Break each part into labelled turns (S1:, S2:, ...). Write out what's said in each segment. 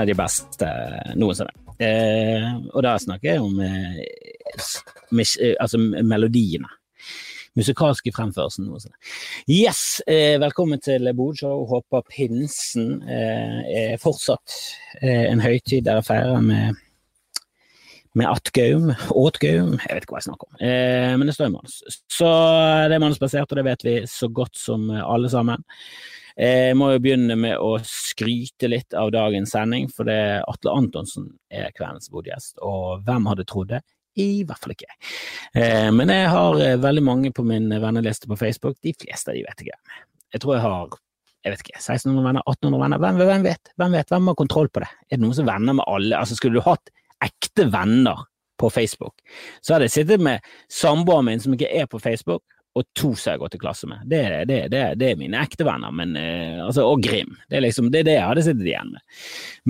S1: en av de beste noensinne. Eh, og da snakker jeg om eh, eh, altså melodiene. Musikalske fremførelsen noensinne. Yes, eh, velkommen til Bodshow. Håper pinsen eh, er fortsatt eh, en høytid dere feirer med med Atgaum, åtgaum, jeg vet ikke hva jeg snakker om, eh, men det står i manus. Så det er manusbasert, og det vet vi så godt som alle sammen. Jeg må jo begynne med å skryte litt av dagens sending, for det er Atle Antonsen er kveldens bodgjest, og hvem hadde trodd det? I hvert fall ikke. Eh, men jeg har eh, veldig mange på min venneliste på Facebook, de fleste av de vet jeg ikke. Jeg tror jeg har jeg vet ikke, 1600 venner, 1800 venner, hvem, hvem, vet? Hvem vet? Hvem har kontroll på det? Er det noen som venner med alle? Altså, Skulle du hatt ekte venner på Facebook, så hadde jeg sittet med samboeren min som ikke er på Facebook, og to som jeg går til klasse med. Det, det, det, det er mine ekte venner, men, eh, altså, og Grim. Liksom, det er det jeg hadde sittet igjen med.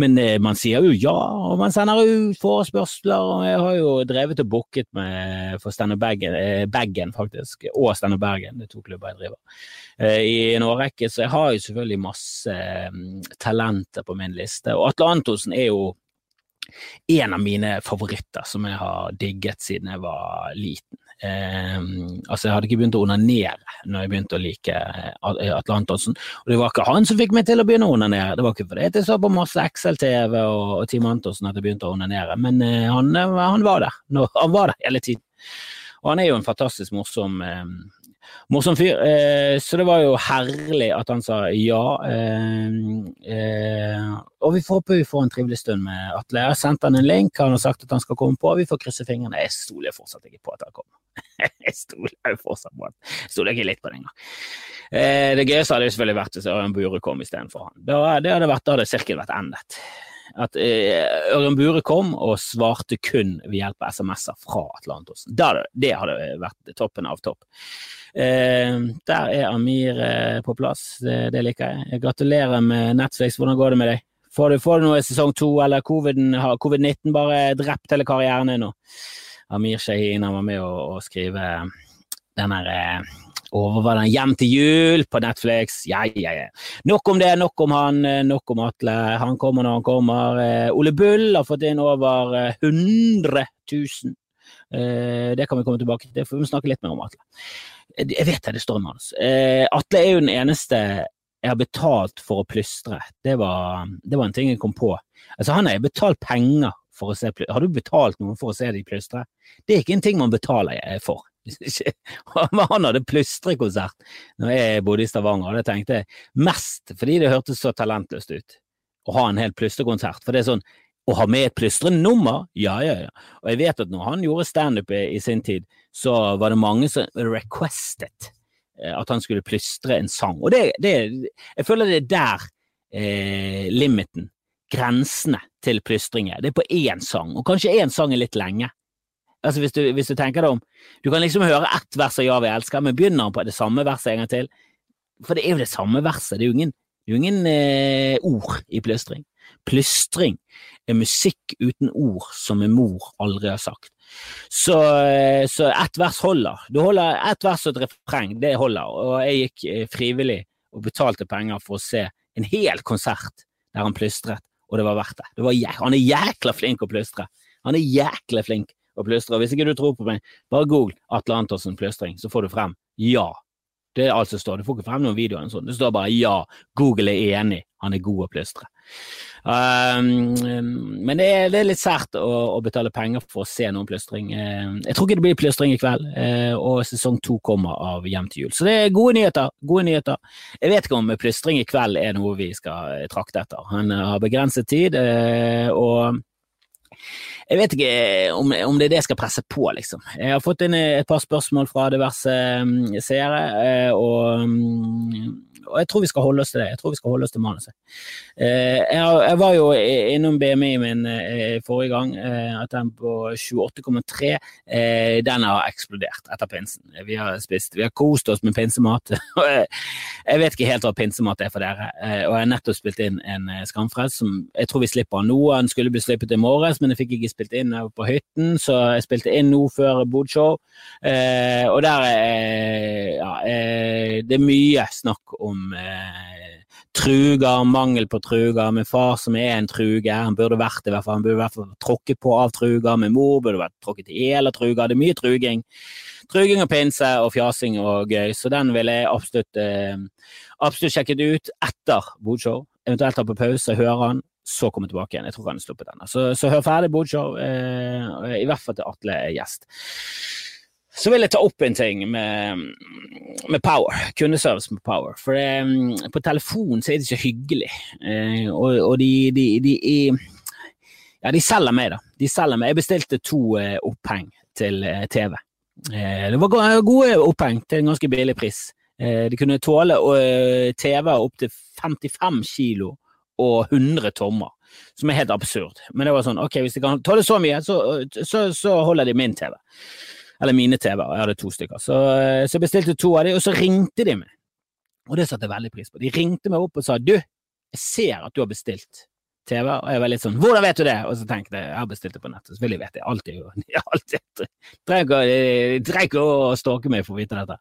S1: Men eh, man sier jo ja, og man sender ut forespørsler, og jeg har jo drevet og booket med for Stand Baggen, eh, Baggen faktisk, og Stand Bergen, det er to klubber jeg driver, eh, i en årrekke, så jeg har jo selvfølgelig masse mm, talenter på min liste. Og Atle Antonsen er jo en av mine favoritter som jeg har digget siden jeg var liten. Eh, altså Jeg hadde ikke begynt å onanere når jeg begynte å like eh, Atle Antonsen. Og det var ikke han som fikk meg til å begynne å onanere, det var ikke fordi jeg så på masse Excel-TV og, og Team Antonsen at jeg begynte å onanere, men eh, han, eh, han, var der. han var der hele tiden. Og han er jo en fantastisk morsom eh, morsom fyr. Eh, så det var jo herlig at han sa ja. Eh, eh, og vi får håpe vi får en trivelig stund med Atle. Jeg har sendt han en link, han har sagt at han skal komme på. Vi får krysse fingrene. Jeg stoler fortsatt ikke på at han kommer. jeg stoler fortsatt på han. Stoler ikke litt på det engang. Eh, det gøyeste hadde jo selvfølgelig vært hvis Ørjan Bure kom istedenfor han. Det, det hadde vært, da hadde sirkelen vært endet at eh, Ørjan Bure kom og svarte kun ved hjelp av SMS-er fra Atlantos. Det hadde vært toppen av topp. Eh, der er Amir eh, på plass, det, liker jeg. Gratulerer med Netflix, hvordan går det med deg? Får du, får du noe i sesong to, eller covid-19 COVID bare drept hele karrieren din nå? Amir Shahin var med å, å skrive den her eh, over var den Hjem til jul på Netflix. Ja, ja, ja. Nok om det, nok om han, eh, nok om Atle. Han kommer når han kommer. Eh, Ole Bull har fått inn over 100 000. Det kan vi komme tilbake til, får vi snakke litt mer om Atle. Jeg vet det, det står i manus. Atle er jo den eneste jeg har betalt for å plystre. Det var, det var en ting jeg kom på. Altså, han har betalt penger for å se Har du betalt noen for å se de plystre? Det er ikke en ting man betaler for. Han hadde plystrekonsert når jeg bodde i Stavanger, og det tenkte jeg mest fordi det hørtes så talentløst ut å ha en hel plystrekonsert. For det er sånn å ha med et plystrenummer, ja, ja, ja. Og jeg vet at når han gjorde standup i, i sin tid, så var det mange som requested eh, at han skulle plystre en sang. Og det, det jeg føler det er der eh, limiten, grensene til plystring er. Det er på én sang, og kanskje én sang er litt lenge. Altså hvis du, hvis du, tenker deg om. Du kan liksom høre ett vers av Ja, vi elsker, men begynner han på det samme verset en gang til? For det er jo det samme verset, det er jo ingen, er jo ingen eh, ord i plystring. Plystring er musikk uten ord som en mor aldri har sagt. Så, eh, så ett vers holder. Du holder ett vers og et refreng, det holder. Og jeg gikk eh, frivillig og betalte penger for å se en hel konsert der han plystret, og det var verdt det. det var, han er jækla flink å plystre. Han er jækla flink og plystre. Hvis ikke du tror på meg, bare google Atle Antonsen plystring, så får du frem ja. Det er alt som står. Du får ikke frem noen videoer. eller Sånn. Det står bare ja, Google er enig, han er god å plystre. Um, men det er, det er, litt sært å, å, betale penger for å se noen plystring. Uh, jeg tror ikke det blir plystring i kveld, uh, og sesong to kommer av Hjem til jul. Så det er gode nyheter. gode nyheter. Jeg vet ikke om plystring i kveld er noe vi skal trakte etter. Han har begrenset tid, uh, og jeg vet ikke om, om, det er det jeg skal presse på, liksom. Jeg har fått inn et par spørsmål fra diverse um, seere, eh, og um, og jeg tror vi skal holde oss til det. Jeg tror vi skal holde oss til manuset. Eh, jeg, var jo innom BMI min eh, forrige gang, eh, at den på 28,3 den har eksplodert etter pinsen. Vi har spist, vi har kost oss med pinsemat. jeg vet ikke helt hva pinsemat er for dere, og jeg har nettopp spilt inn en Skamfrelst som jeg tror vi slipper nå. Den skulle bli slippet i morges, men jeg fikk ikke spilt inn på hytten, så jeg spilte inn nå før Bodshow. Og der ja, det er mye snakk om eh, truger, mangel på truger. Min far som er en truge, han burde vært i hvert fall, han burde i hvert fall tråkket på av truger. Min mor burde vært tråkket i hjel av truger. Det er mye truging. Truging og pinse og fjasing og gøy, så den vil jeg absolutt, eh, absolutt sjekket ut etter Bodshow. Eventuelt ta på pause, høre han, så komme tilbake igjen. Jeg tror han har sluppet den. Så, så hør ferdig Bodshow, eh, i hvert fall til Atle er gjest. Så vil jeg ta opp en ting med, med Power, kundeservice med Power. For det, på telefon så er det ikke hyggelig. Eh, og, og de, de, de, ja, de selger meg, da. De selger meg. Jeg bestilte to eh, oppheng til eh, TV. Det var gode oppheng til en ganske billig pris. De kunne tåle eh, TV opp til 55 kilo og 100 tommer, som er helt absurd. Men det var sånn, ok, hvis de kan tåle så mye, så, så, så holder de min TV. Eller mine TV-er, jeg hadde to stykker. Så, eh, så jeg bestilte to av dem, og så ringte de meg. Og det satte jeg veldig pris på. De ringte meg opp og sa du, jeg ser at du har bestilt TV, og jeg var litt sånn hvordan vet du det? Og så tenkte jeg jeg har bestilt det på nettet, selvfølgelig vet jeg alltid jo. Alltid, trenger ikke å stalke meg for å vite dette.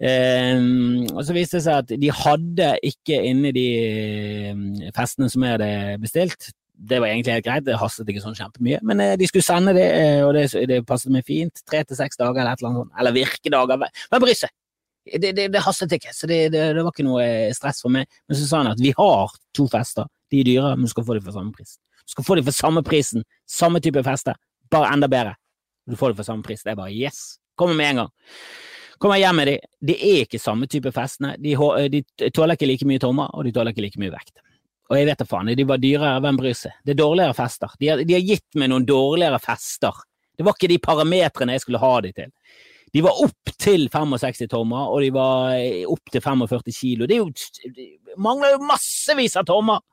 S1: Um, og så viste det seg at de hadde ikke inni de eh, festene som jeg hadde bestilt, det var egentlig helt greit, det hastet ikke sånn kjempemye. Men eh, de skulle sende det, eh, og det, det passet meg fint. Tre til seks dager eller et eller annet sånt. Eller virkedager. Hvem bryr seg? Det, det, det, hastet ikke, så det, det, var ikke noe eh, stress for meg. Men så sa han at vi har to fester, de er dyre, men du skal få dem for samme pris. Du skal få dem for samme prisen, samme type fester, bare enda bedre. Du får dem for samme pris. Det er bare yes. Kommer med en gang. Kommer hjem med dem. Det er ikke samme type festene. De, de tåler ikke like mye tommer, og de tåler ikke like mye vekt. Og jeg vet da faen, de var dyrere, hvem bryr seg? Det er dårligere fester. De har, de har, gitt meg noen dårligere fester. Det var ikke de parametrene jeg skulle ha de til. De var opp til 65 tommer, og de var opp til 45 kilo. Det jo, mangler jo massevis av tommer!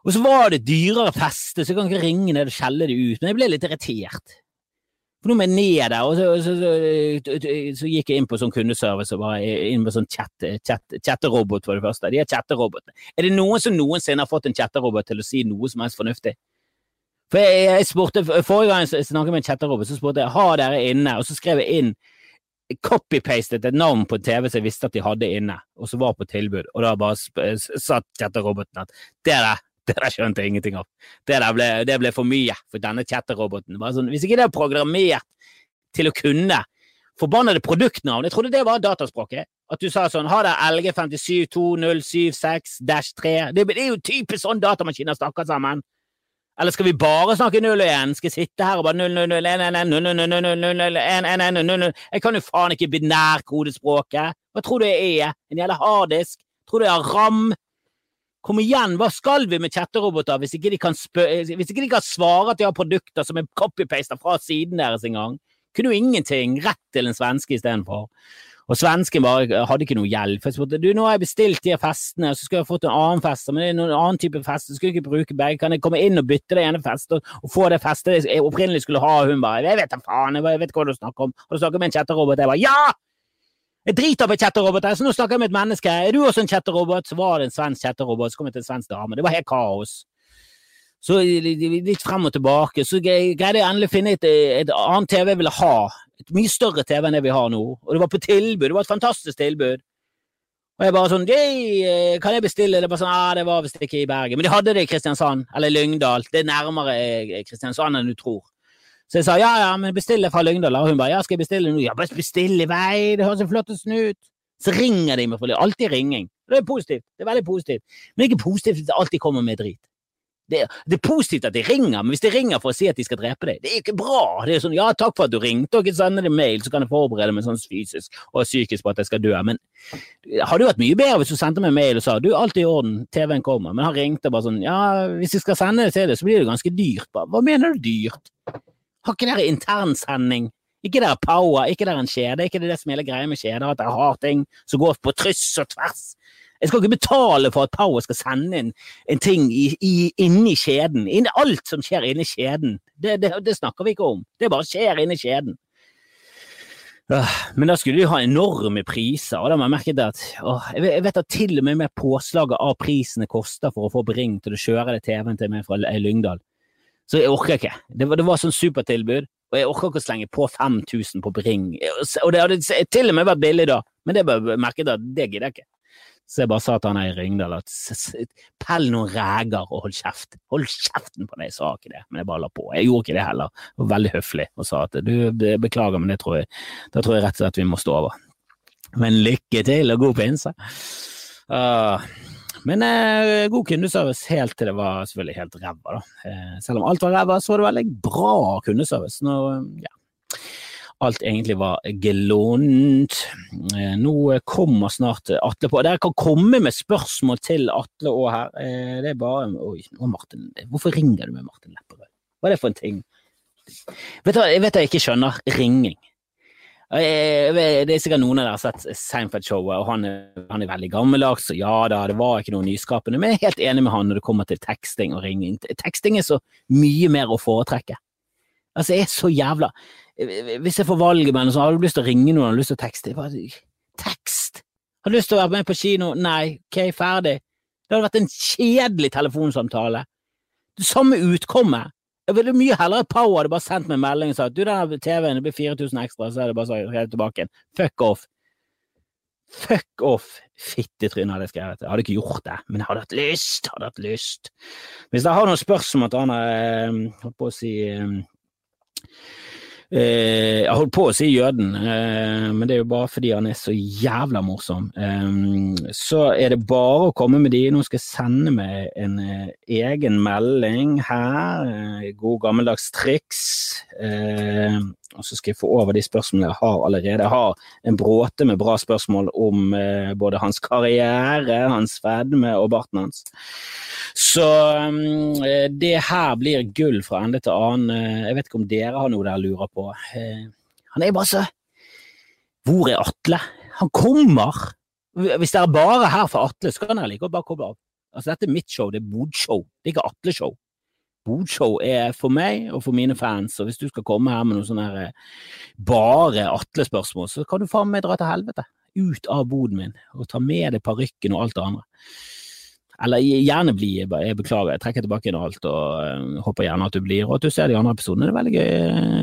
S1: Og så var det dyrere fester, så jeg kan ikke ringe ned og skjelle det ut, men jeg ble litt irritert. For nå må ned der, og så, så, så, så, gikk jeg inn på sånn kundeservice og bare inn på sånn chatterobot for det første. De er chatterobotene. Er det noen som noensinne har fått en chatterobot til å si noe som helst fornuftig? For jeg, jeg spurte, Forrige gang jeg snakket med en chatterobot, så spurte jeg har dere inne, og så skrev jeg inn copy-pastet et navn på TV som jeg visste at de hadde inne, og som var på tilbud, og da bare sa chatteroboten at det der det der skjønte jeg ingenting av. Det der ble, det ble for mye for denne chatteroboten. Sånn, hvis ikke det er programmert til å kunne forbannede produktnavn Jeg trodde det var dataspråket. At du sa sånn Ha det LG5720776-3. Det, er jo typisk sånn datamaskiner snakker sammen. Eller skal vi bare snakke 0 og 1? Skal jeg sitte her og bare 0, 0, 0, 1, 1, 1, 0, 0, 0, 0, 0, 1, 1, 1, 0, 0. Jeg kan jo faen ikke binærkodespråket. Hva tror du jeg er? En jævla harddisk? Tror du jeg har ram? Kom igjen, hva skal vi med chatteroboter hvis ikke de kan, hvis ikke de kan svare at de har produkter som er copypasta fra siden deres engang? Kunne jo ingenting. Rett til en svenske istedenfor. Og svensken bare hadde ikke noe hjelp. Jeg spurte du, nå har jeg bestilt de festene, og så skulle jeg fått en annen fest, men det er noen annen type fest, så skulle jeg ikke bruke begge. Kan jeg komme inn og bytte det ene festet og, og få det festet jeg opprinnelig skulle ha? Hun bare jeg vet da faen, jeg vet hva du snakker om. Har du snakket med en chatterobot? Jeg bare ja! Jeg driter på chatteroboter, så nå snakker jeg med et menneske. Er du også en kjetterobot? Så var det en svensk kjetterobot. så kom jeg til en svensk dame. Det var helt kaos. Så litt frem og tilbake, så greide jeg endelig å finne et, et annet TV jeg ville ha. Et mye større TV enn det vi har nå. Og det var på tilbud. Det var et fantastisk tilbud. Og jeg bare sånn Kan jeg bestille? Det var sånn, ah, det var visst ikke i Bergen. Men de hadde det i Kristiansand, eller Lyngdal. Det er nærmere eh, Kristiansand enn du tror. Så jeg sa ja, ja, men bestill det fra Lyngdal. Og hun bare ja, skal jeg bestille noe? Ja, bare bestill i vei, det høres så flott ut. Så ringer de meg for det. Alltid ringing. Det er positivt. Det er veldig positivt. Men det ikke positivt hvis det alltid kommer med drit. Det det er, positivt at de ringer, men hvis de ringer for å si at de skal drepe deg, det er ikke bra. Det er sånn, ja, takk for at du ringte, og sender deg mail, så kan jeg forberede meg sånn fysisk og psykisk på at jeg skal dø. Men det hadde jo vært mye bedre hvis du sendte meg mail og sa du, alt er i orden, TV-en kommer. Men han ringte bare sånn, ja, hvis jeg skal sende det til deg, så blir det ganske dyrt. Hva mener du dyrt? Har ikke dere internsending? Ikke dere power, ikke dere en kjede, ikke det det som hele greia med kjeder, at dere har ting som går på tryss og tvers. Jeg skal ikke betale for at Power skal sende inn en ting i, i, inni kjeden. Inni alt som skjer inni kjeden. Det, det, det, snakker vi ikke om. Det bare skjer inni kjeden. Men da skulle de ha enorme priser, og da har man merket at å, jeg vet at til og med med påslaget av prisene koster for å få Bring til å kjøre det TV-en til meg fra Lyngdal. Så jeg orker ikke. Det var, det var sånn supertilbud, og jeg orker ikke å slenge på 5000 på Bring. Og det hadde til og med vært billig da, men det bare merket at det gidder jeg ikke. Så jeg bare sa til han her i Ringdal at pell noen reger og hold kjeft. Hold kjeften på deg, jeg sa ikke det, men jeg bare la på. Jeg gjorde ikke det heller. Jeg var veldig høflig og sa at du, beklager, men det tror jeg, da tror jeg rett og slett vi må stå over. Men lykke til og god pinse. Uh, men eh, god kundeservice helt til det var selvfølgelig helt ræva, da. Eh, selv om alt var ræva, så var det veldig bra kundeservice. Når, ja, alt egentlig var gelånt. Eh, nå kommer snart Atle på. Dere kan komme med spørsmål til Atle òg her. Eh, det er bare Oi, Martin, hvorfor ringer du med Martin Lepperød? Hva er det for en ting? Vet du hva jeg ikke skjønner? Ringing. Det er sikkert noen av dere har sett Seinfeld-showet, og han er, han er veldig gammeldags, og ja da, det var ikke noe nyskapende, men jeg er helt enig med han når det kommer til teksting og ringing. Teksting er så mye mer å foretrekke. Altså, jeg er så jævla Hvis jeg får valget mellom så har du lyst til å ringe noen, har du lyst til å tekste? Bare, tekst! Har du lyst til å være med på kino? Nei, ok, ferdig. Det hadde vært en kjedelig telefonsamtale. Det samme utkommet. Jeg ville mye heller Power hadde bare sendt meg en melding og sagt du, den TV-en blir 4000 ekstra, så er det bare helt tilbake igjen. Fuck off. Fuck off, fittetryne, hadde jeg skrevet. Jeg hadde ikke gjort det, men jeg hadde hatt lyst. Hadde hatt lyst. Hvis dere har noen spørsmål til han eh, holdt på å si eh, jeg holdt på å si jøden, eh, men det er jo bare fordi han er så jævla morsom. Eh, så er det bare å komme med de. Nå skal jeg sende meg en eh, egen melding her. Eh, god gammeldags triks. Eh, og så skal jeg få over de spørsmålene jeg har allerede. Jeg har en bråte med bra spørsmål om både hans karriere, hans fedme og barten hans. Så eh, det her blir gull fra ende til annen. Eh, jeg vet ikke om dere har noe dere lurer på. Uh, han er bare så Hvor er Atle? Han kommer! Hvis dere bare er her for Atle, så kan dere like godt bare koble av. Altså, dette er mitt show, det er Bodshow, det er ikke Atle-show. Bodshow er for meg og for mine fans, og hvis du skal komme her med noe sånn her bare Atle-spørsmål, så kan du faen meg dra til helvete. Ut av boden min og ta med deg parykken og alt det andre. Eller gjerne bli, jeg beklager, jeg trekker tilbake inn alt og uh, håper gjerne at du blir, og at du ser de andre episodene. Det er veldig gøy.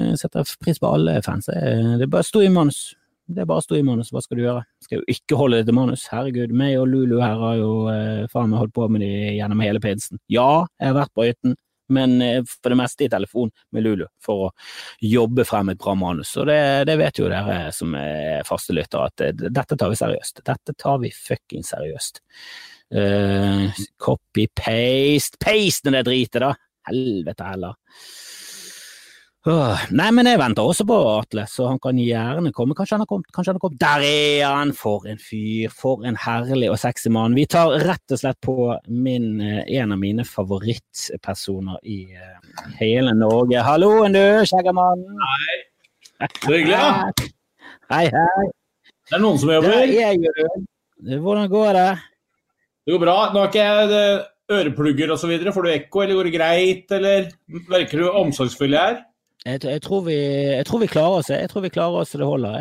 S1: Jeg setter pris på alle fans. Det er bare å stå i manus. Det er bare å i manus, hva skal du gjøre? Skal jo ikke holde det til manus. Herregud, meg og Lulu her har jo faen meg holdt på med de gjennom hele pinsen. Ja, jeg har vært på hytten, men uh, for det meste i telefon med Lulu for å jobbe frem et bra manus. Og det, det vet jo dere som er faste lyttere, at dette tar vi seriøst. Dette tar vi fucking seriøst. Uh, Copy-paste Paste det dritet, da! Helvete heller. Nei, men jeg venter også på Atle, så han kan gjerne komme. Kanskje han har kommet? Kanskje han har kommet. Der er han! For en fyr! For en herlig og sexy mann. Vi tar rett og slett på min, uh, en av mine favorittpersoner i uh, hele Norge. Halloen, du, skjeggermannen!
S2: Hei. Så hyggelig, da.
S1: Hei, hei.
S2: Det er noen som jobber.
S1: Det er jeg, Hvordan går det?
S2: Det går bra. Nå har ikke jeg eh, øreplugger osv. Får du ekko, eller går det greit, eller virker du omsorgsfull jeg er?
S1: Jeg, jeg, tror vi, jeg, tror vi, klarer oss. Jeg tror vi klarer oss så det holder.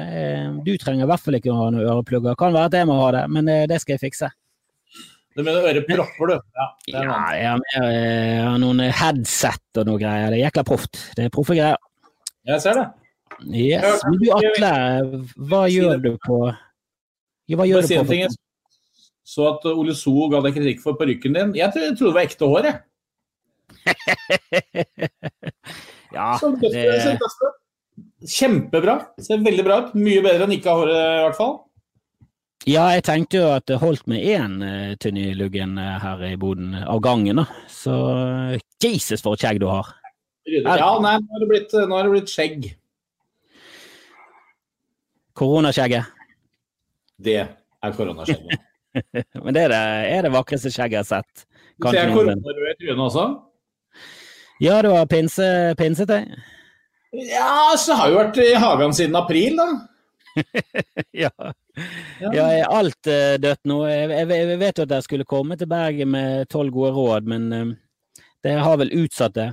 S1: Du trenger i hvert fall ikke å ha noen øreplugger. Kan være at jeg må ha det, men eh, det skal jeg fikse.
S2: Du mener ørepropper, du?
S1: Ja, ja jeg, har, jeg har noen headset og noe greier. Det er jækla proft. Det er proffe greier.
S2: Jeg ser det.
S1: Yes. Men du Atle, hva gjør du på Hva gjør du på?
S2: Så at Ole So ga deg kritikk for parykken din Jeg trodde det var ekte hår, jeg.
S1: ja, det...
S2: Kjempebra. Ser veldig bra ut. Mye bedre enn ikke ha håret, i hvert fall.
S1: Ja, jeg tenkte jo at det holdt med én uh, tynn i luggen uh, her i boden av gangen, da. Så uh, Jesus, for et skjegg du har.
S2: Ja, nei, nå har det blitt, nå har det blitt skjegg.
S1: Koronaskjegget?
S2: Det er koronaskjegget.
S1: Men det er det, er det vakreste skjegget jeg har sett.
S2: Kanskje Ser jeg koronavrød i trynet også?
S1: Ja, du har pinse, pinsetøy?
S2: Ja, så har jo vært i hagen siden april, da.
S1: ja. ja. er alt uh, dødt nå? Jeg, jeg, jeg, vet jo at dere skulle komme til Bergen med tolv gode råd, men uh, det har vel utsatt det?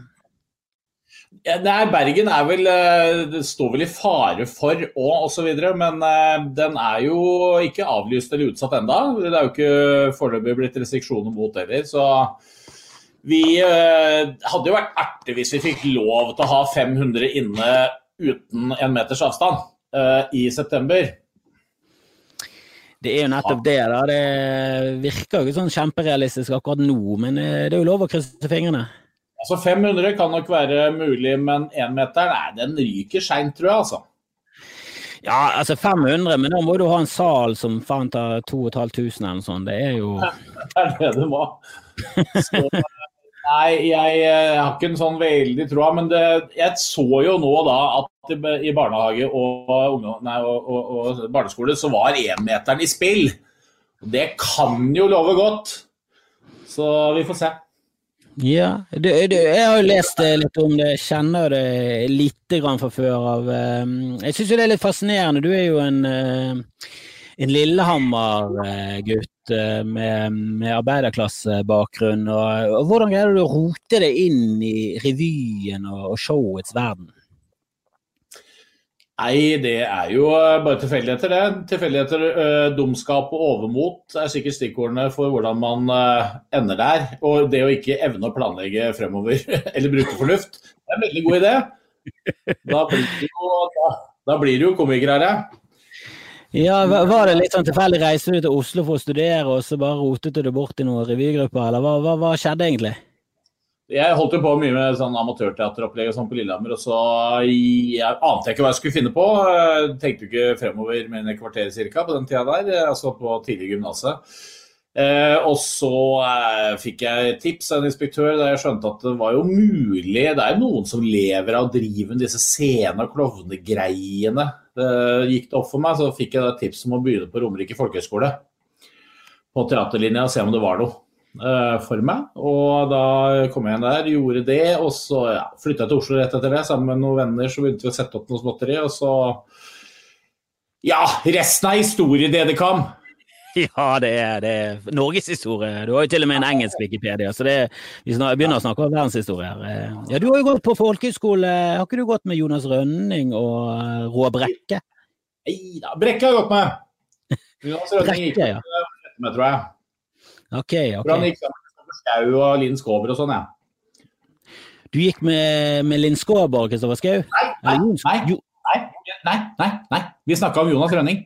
S2: Ja, nei, Bergen er vel eh, Det står vel i fare for og osv., men eh, den er jo ikke avlyst eller utsatt enda. Det er jo ikke foreløpig blitt restriksjoner mot heller. Så vi eh, hadde jo vært erte hvis vi fikk lov til å ha 500 inne uten en meters avstand i september.
S1: Det er jo nettopp det. da. Det virker jo ikke sånn kjemperealistisk akkurat nå, men eh, det er jo lov å krysse fingrene.
S2: Altså 500 kan nok være mulig, men énmeteren, nei, den ryker seint, tror jeg. altså.
S1: Ja, altså 500, men da må du ha en sal som faen tar 2500 eller noe sånt. Det er jo
S2: Det er det du må. Så, nei, jeg, jeg har ikke en sånn veldig troa, men det, jeg så jo nå da at i barnehage og, nei, og, og, og barneskole så var énmeteren i spill. Det kan jo love godt. Så vi får se.
S1: Ja, du, du, jeg har jo lest litt om det, kjenner det lite grann fra før av. Eh, jeg syns jo det er litt fascinerende. Du er jo en, eh, en Lillehammer-gutt eh, med, med arbeiderklassebakgrunn. Og, og hvordan greier du å rote deg inn i revyen og, og showets verden?
S2: Nei, det er jo eh, bare tilfeldigheter, det. Tilfeldigheter, øh, dumskap og overmot er sikkert stikkordene for hvordan man ender der. Og det å ikke evne å planlegge fremover eller bruke fornuft, det er en veldig god idé. Da blir det jo, da, da blir det jo komikere her, ja.
S1: Ja, Var det litt sånn tilfeldig reise du til Oslo for å studere, og så bare rotet du det bort i noen revygrupper, eller hva, hva, hva skjedde egentlig?
S2: Jeg holdt jo på mye med sånn amatørteateropplegg og sånn på Lillehammer, og så jeg ante ikke hva jeg skulle finne på. Tenkte ikke fremover med en kvarter cirka på den tida der, altså på tidlig gymnaset. Eh, og så eh, fikk jeg tips av en inspektør der jeg skjønte at det var jo mulig Det er noen som lever av å drive med disse scene- og klovnegreiene. Det gikk det opp for meg, så fikk jeg da tips om å begynne på Romerike folkehøgskole. På teaterlinja og se om det var noe. Eh, for meg. Og da kom jeg inn der, gjorde det. Og så ja, flytta jeg til Oslo rett etter det sammen med noen venner. Så begynte vi å sette opp noe småtteri. Og så Ja, resten av historie, Dedekam.
S1: Ja, det er, det er norgeshistorie. Du har jo til og med en engelsk Wikipedia, så det, vi begynner å snakke om verdenshistorie her. Eh, ja, du har jo gått på folkehøyskole. Har ikke du gått med Jonas Rønning og eh, Rå Brekke?
S2: Nei da, Brekke har jeg gått med. Jonas Rønning gikk med, tror jeg.
S1: Ok, ok.
S2: Han gikk med Skau og Linn Skåber og sånn, ja.
S1: Du gikk med, med Linn Skåber og Kristoffer Skau?
S2: Nei, nei, nei, nei, nei, nei. Vi snakka om Jonas Rønning.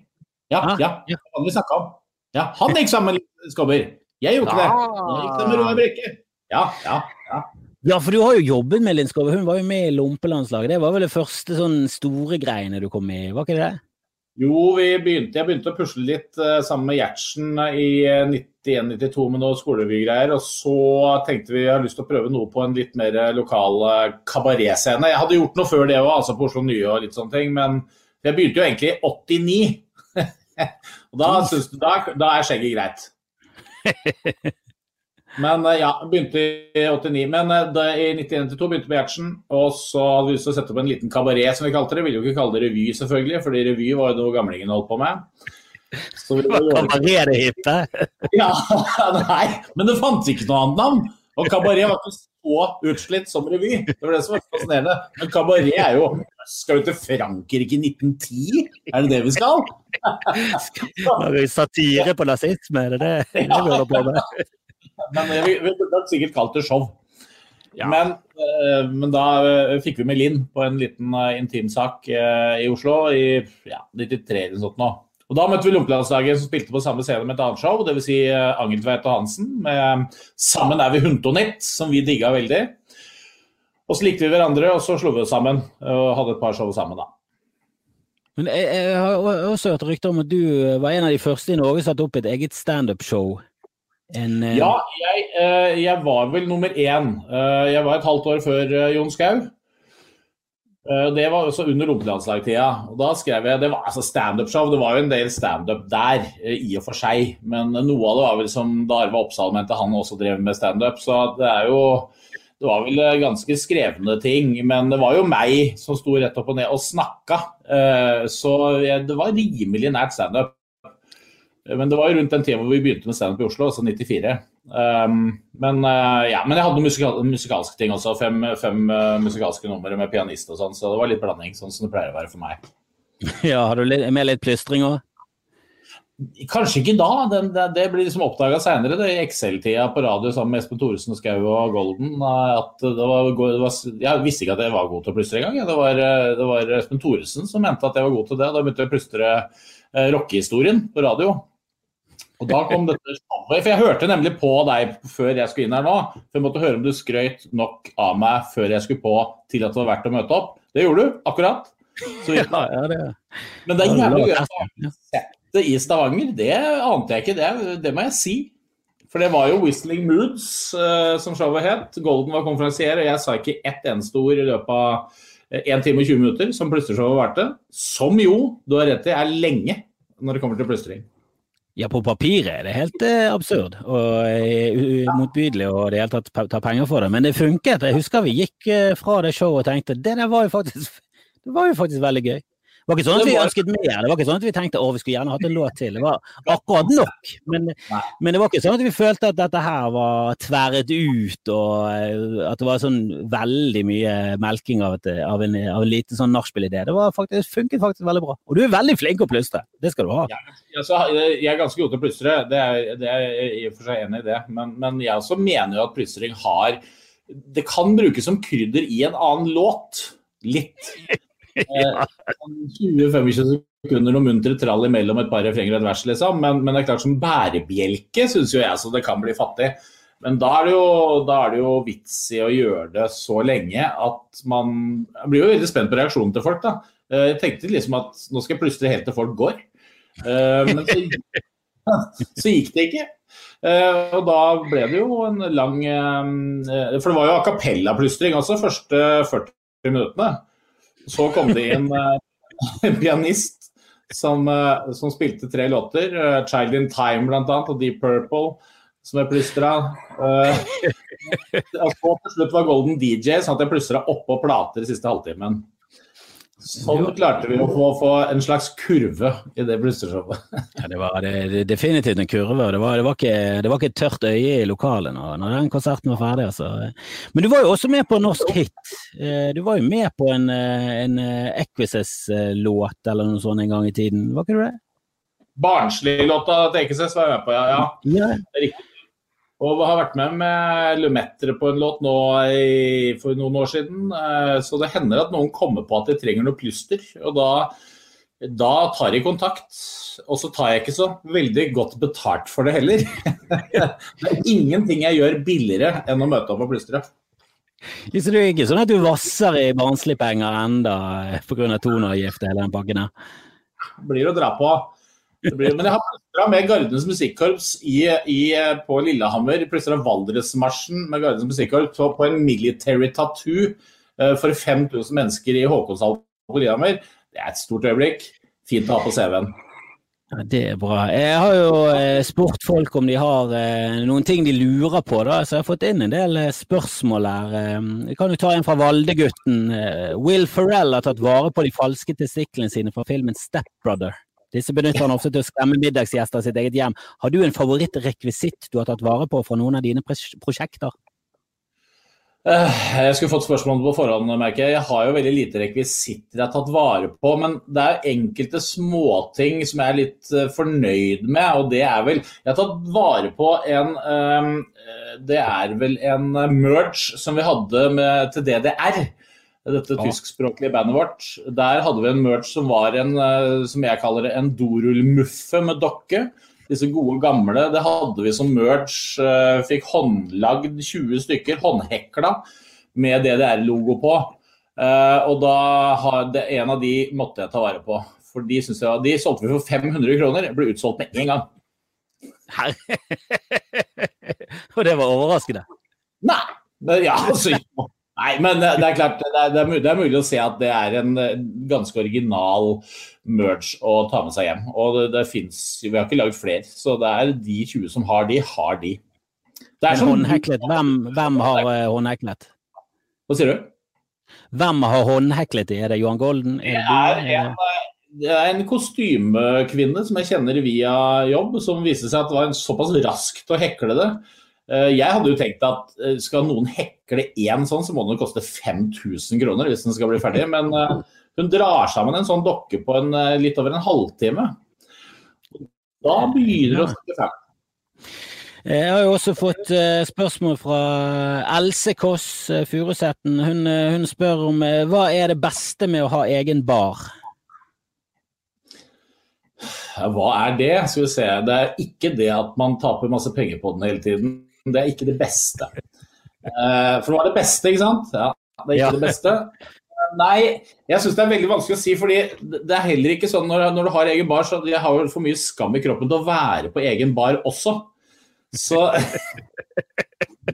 S2: Ja, ah, ja. ja. Han vi snakka om. Ja, han gikk sammen med Skåber. Jeg gjorde ikke det. Jeg gikk sammen med Roar Brekke. Ja, ja, ja.
S1: Ja, for du har jo jobbet med Linn Skåber. Hun var jo med i Lompelandslaget. Det var vel det første sånn store greiene du kom med i, var ikke det?
S2: Jo, begynte, jeg begynte å pusle litt uh, sammen med Gjertsen i 91-92 med noe skolevygreier. Og så tenkte vi har lyst til å prøve noe på en litt mer lokal uh, kabaretscene. Jeg hadde gjort noe før det òg, altså på Oslo Nye og litt sånne ting. Men jeg begynte jo egentlig i 89. og da, synes, da, da er skjegget greit. Men eh, ja, begynte i 89. Men eh, da, i 1992 begynte med Gjertsen. Og så hadde vi lyst til å sette opp en liten kabaret, som vi kalte det. Vi Ville jo ikke kalle det revy, selvfølgelig, fordi revy var jo noe gamlingen holdt på med.
S1: Så vi kabaret det hitte?
S2: Ja, nei, men det fantes ikke noe annet navn. Og kabaret var ikke så utslitt som revy. Det var det som var fascinerende. Men kabaret er jo Skal vi til Frankrike i 1910? Er det det vi skal?
S1: Satire på nazisme, er det det vi holder på med?
S2: Men vi, vi burde sikkert kalt det show. Ja. Men, uh, men, da uh, fikk vi med Linn på en liten uh, intimsak i Oslo i ja, 93 eller sånt nå. Og Da møtte vi Lompelandslaget som spilte på samme scene med et annet show, dvs. Si, Angeltveit og Hansen med 'Sammen er vi Huntonitt', som vi digga veldig. Og så likte vi hverandre, og så slo vi oss sammen og hadde et par show sammen, da.
S1: Men jeg, jeg har også hørt rykter om at du var en av de første i Norge som satte opp et eget standup-show
S2: en, uh... Ja, jeg, uh, jeg, var vel nummer én. Uh, jeg var et halvt år før Jon Skau. Det var også under rumpelandslagtida. Da skrev jeg Det var altså standup-show. Det var jo en del standup der, i og for seg. Men noe av det var vel som da Arve Oppsal mente han også drev med standup. Så det er jo Det var vel ganske skrevne ting. Men det var jo meg som sto rett opp og ned og snakka. Så det var rimelig nært standup. Men det var jo rundt den tida hvor vi begynte med standup i Oslo, altså 94. Um, men, ja, men jeg hadde noen musikal musikalske ting også. Fem, fem musikalske numre med pianist og sånn, så det var litt blanding, sånn som det pleier å være for meg.
S1: Ja, Har du med litt plystring òg?
S2: Kanskje ikke da. Det, det, det blir liksom oppdaga seinere, i Excel-tida på radio sammen med Espen Thoresen og Skau og Golden. At det var, det var, jeg visste ikke at jeg var god til å plystre engang. Det, var, det var Espen Thoresen som mente at jeg var god til det. Da begynte jeg å plystre eh, rockehistorien på radio. Og da kom dette showet, for Jeg hørte nemlig på deg før jeg skulle inn her nå. For jeg måtte høre om du skrøt nok av meg før jeg skulle på til at det var verdt å møte opp. Det gjorde du, akkurat.
S1: Så, ja, ja, det...
S2: Men det er jævlig gøy å sette i Stavanger. Det ante jeg ikke, det, det, må jeg si. For det var jo Whistling Moods uh, som showet het. Golden var konferansier, og jeg sa ikke ett eneste ord i løpet av 1 time og 20 minutter, som plystreshowet varte. Som jo, du har rett i, er lenge når det kommer til plystring.
S1: Ja, på papiret er det helt eh, absurd og uh, motbydelig å det hele tatt ta penger for det, men det funket. Jeg husker vi gikk uh, fra det showet og tenkte det der var jo faktisk, det var jo faktisk veldig gøy. Det var ikke sånn at vi ønsket mer, det var ikke sånn at vi tenkte å, vi skulle gjerne hatt en låt til. Det var akkurat nok. Men, men, det var ikke sånn at vi følte at dette her var tverret ut, og eh, at det var sånn veldig mye melking av, et, av en, av en liten sånn nachspiel-idé. Det var faktisk, funket faktisk veldig bra. Og du er veldig flink å plystre. Det skal du ha.
S2: Ja, altså, jeg er ganske god til å plystre, det er, det er jeg i og for seg enig i det. Men, men jeg også mener jo at plystring har Det kan brukes som krydder i en annen låt. Litt. ja. 20-25 sekunder og muntre trall imellom et par refrenger og et vers, liksom. Men, men, det er klart som bærebjelke syns jo jeg så det kan bli fattig. Men da er, det jo, da er det jo vits i å gjøre det så lenge at man Jeg blir jo veldig spent på reaksjonen til folk, da. Eh, jeg tenkte liksom at nå skal jeg plystre helt til folk går. Eh, men så, så gikk det ikke. Og da ble det jo en lang For det var jo a cappella-plystring også, første 40 minuttene. Så kom det inn uh, en pianist som, uh, som, spilte tre låter. Uh, 'Child in Time' bl.a. og 'Deep Purple', som jeg plystra. og så til slutt var Golden DJ, sånn at jeg plystra oppå plater siste halvtimen. Sånn klarte vi å få, få, en slags kurve i det blustershowet.
S1: ja, det var det, definitivt en kurve. Det var, det, var ikke, det var ikke, et tørt øye i lokalet når, når, den konserten var ferdig. Altså. Men du var jo også med på Norsk Hit. Eh, du var jo med på en, eh, en eh, Equises-låt eller noe sånt en gang i tiden, var ikke du det?
S2: Barnslig-låta til Equises var jeg med på, ja. ja. ja. Og har vært med med Lumetre på en låt nå i, for noen år siden. Eh, så det hender at noen kommer på at de trenger noe plyster. Og da, da tar de kontakt. Og så tar jeg ikke så veldig godt betalt for det heller. det er ingenting jeg gjør billigere enn å møte opp og plystre.
S1: Så det er ikke sånn at du vasser i barnslige penger enda pga. toneavgift hele den pakken her?
S2: Blir å dra på. Blir, men jeg har plystra med Gardens Musikkorps i, i, på Lillehammer. Plystra Valdresmarsjen med Gardens Musikkorps på, på, en military tattoo uh, for 5000 mennesker i Håkonshallen på Lillehammer. Det er et stort øyeblikk. Fint å ha på CV-en.
S1: Det er bra. Jeg har jo eh, spurt folk om de har eh, noen ting de lurer på, da, så jeg har fått inn en del eh, spørsmål her. Eh, vi kan jo ta en fra Valdegutten. Eh, Will Ferrell har tatt vare på de falske testiklene sine fra filmen Step Brother. Disse benytter han ofte til å skremme middagsgjester i sitt eget hjem. Har du en favorittrekvisitt du har tatt vare på fra noen av dine prosjekter?
S2: Eh, jeg skulle fått spørsmålet på forhånd, merker jeg. Jeg har jo veldig lite rekvisitter jeg har tatt vare på. Men det er enkelte småting som jeg er litt eh, fornøyd med. Og det er vel Jeg har tatt vare på en eh, Det er vel en merge som vi hadde med, til DDR dette ja. tyskspråklige bandet vårt. Der hadde vi en merch som var en, eh, som jeg kaller det, en dorullmuffe med dokke. Disse gode gamle. Det hadde vi som merch. Eh, fikk håndlagd 20 stykker, håndhekla, med DDR-logo på. Eh, og da hadde, en av de måtte jeg ta vare på. For de, jeg, de solgte vi for 500 kroner. Ble utsolgt med en gang.
S1: og det var overraskende?
S2: Nei. Ja, altså, Nei, men det er klart, det er, det, er mulig, det å se at det er en eh, ganske original merge å ta med seg hjem. Og det, det finnes, Vi har ikke lagd flere, så det er de 20 som har de, har de.
S1: Det er sånn, hvem, hvem har uh, håndheklet?
S2: Hva sier du?
S1: Hvem har håndheklet de? Er det Johan Golden?
S2: Er det, er en, eh, det er en kostymekvinne som jeg kjenner via jobb, som viste seg at det var såpass raskt å hekle det Eh, jeg hadde jo tenkt at eh, skal noen hekle én sånn, så må den koste 5000 kroner hvis den skal bli ferdig. Men eh, hun drar sammen en sånn dokke på en, litt over en halvtime. Da begynner det å snakke ferdig.
S1: Jeg har jo også fått spørsmål fra Else Kåss Furuseten. Hun, hun, spør om hva er det beste med å ha egen bar?
S2: hva er det? Skal vi se. Det er ikke det at man taper masse penger på den hele tiden. Det er ikke det beste. Eh, for det var det beste, ikke sant? Ja, det er ikke ja. det beste. Nei, jeg syns det er veldig vanskelig å si. fordi det er heller ikke sånn når, når du har egen bar, så jeg har jo for mye skam i kroppen til å være på egen bar også. Så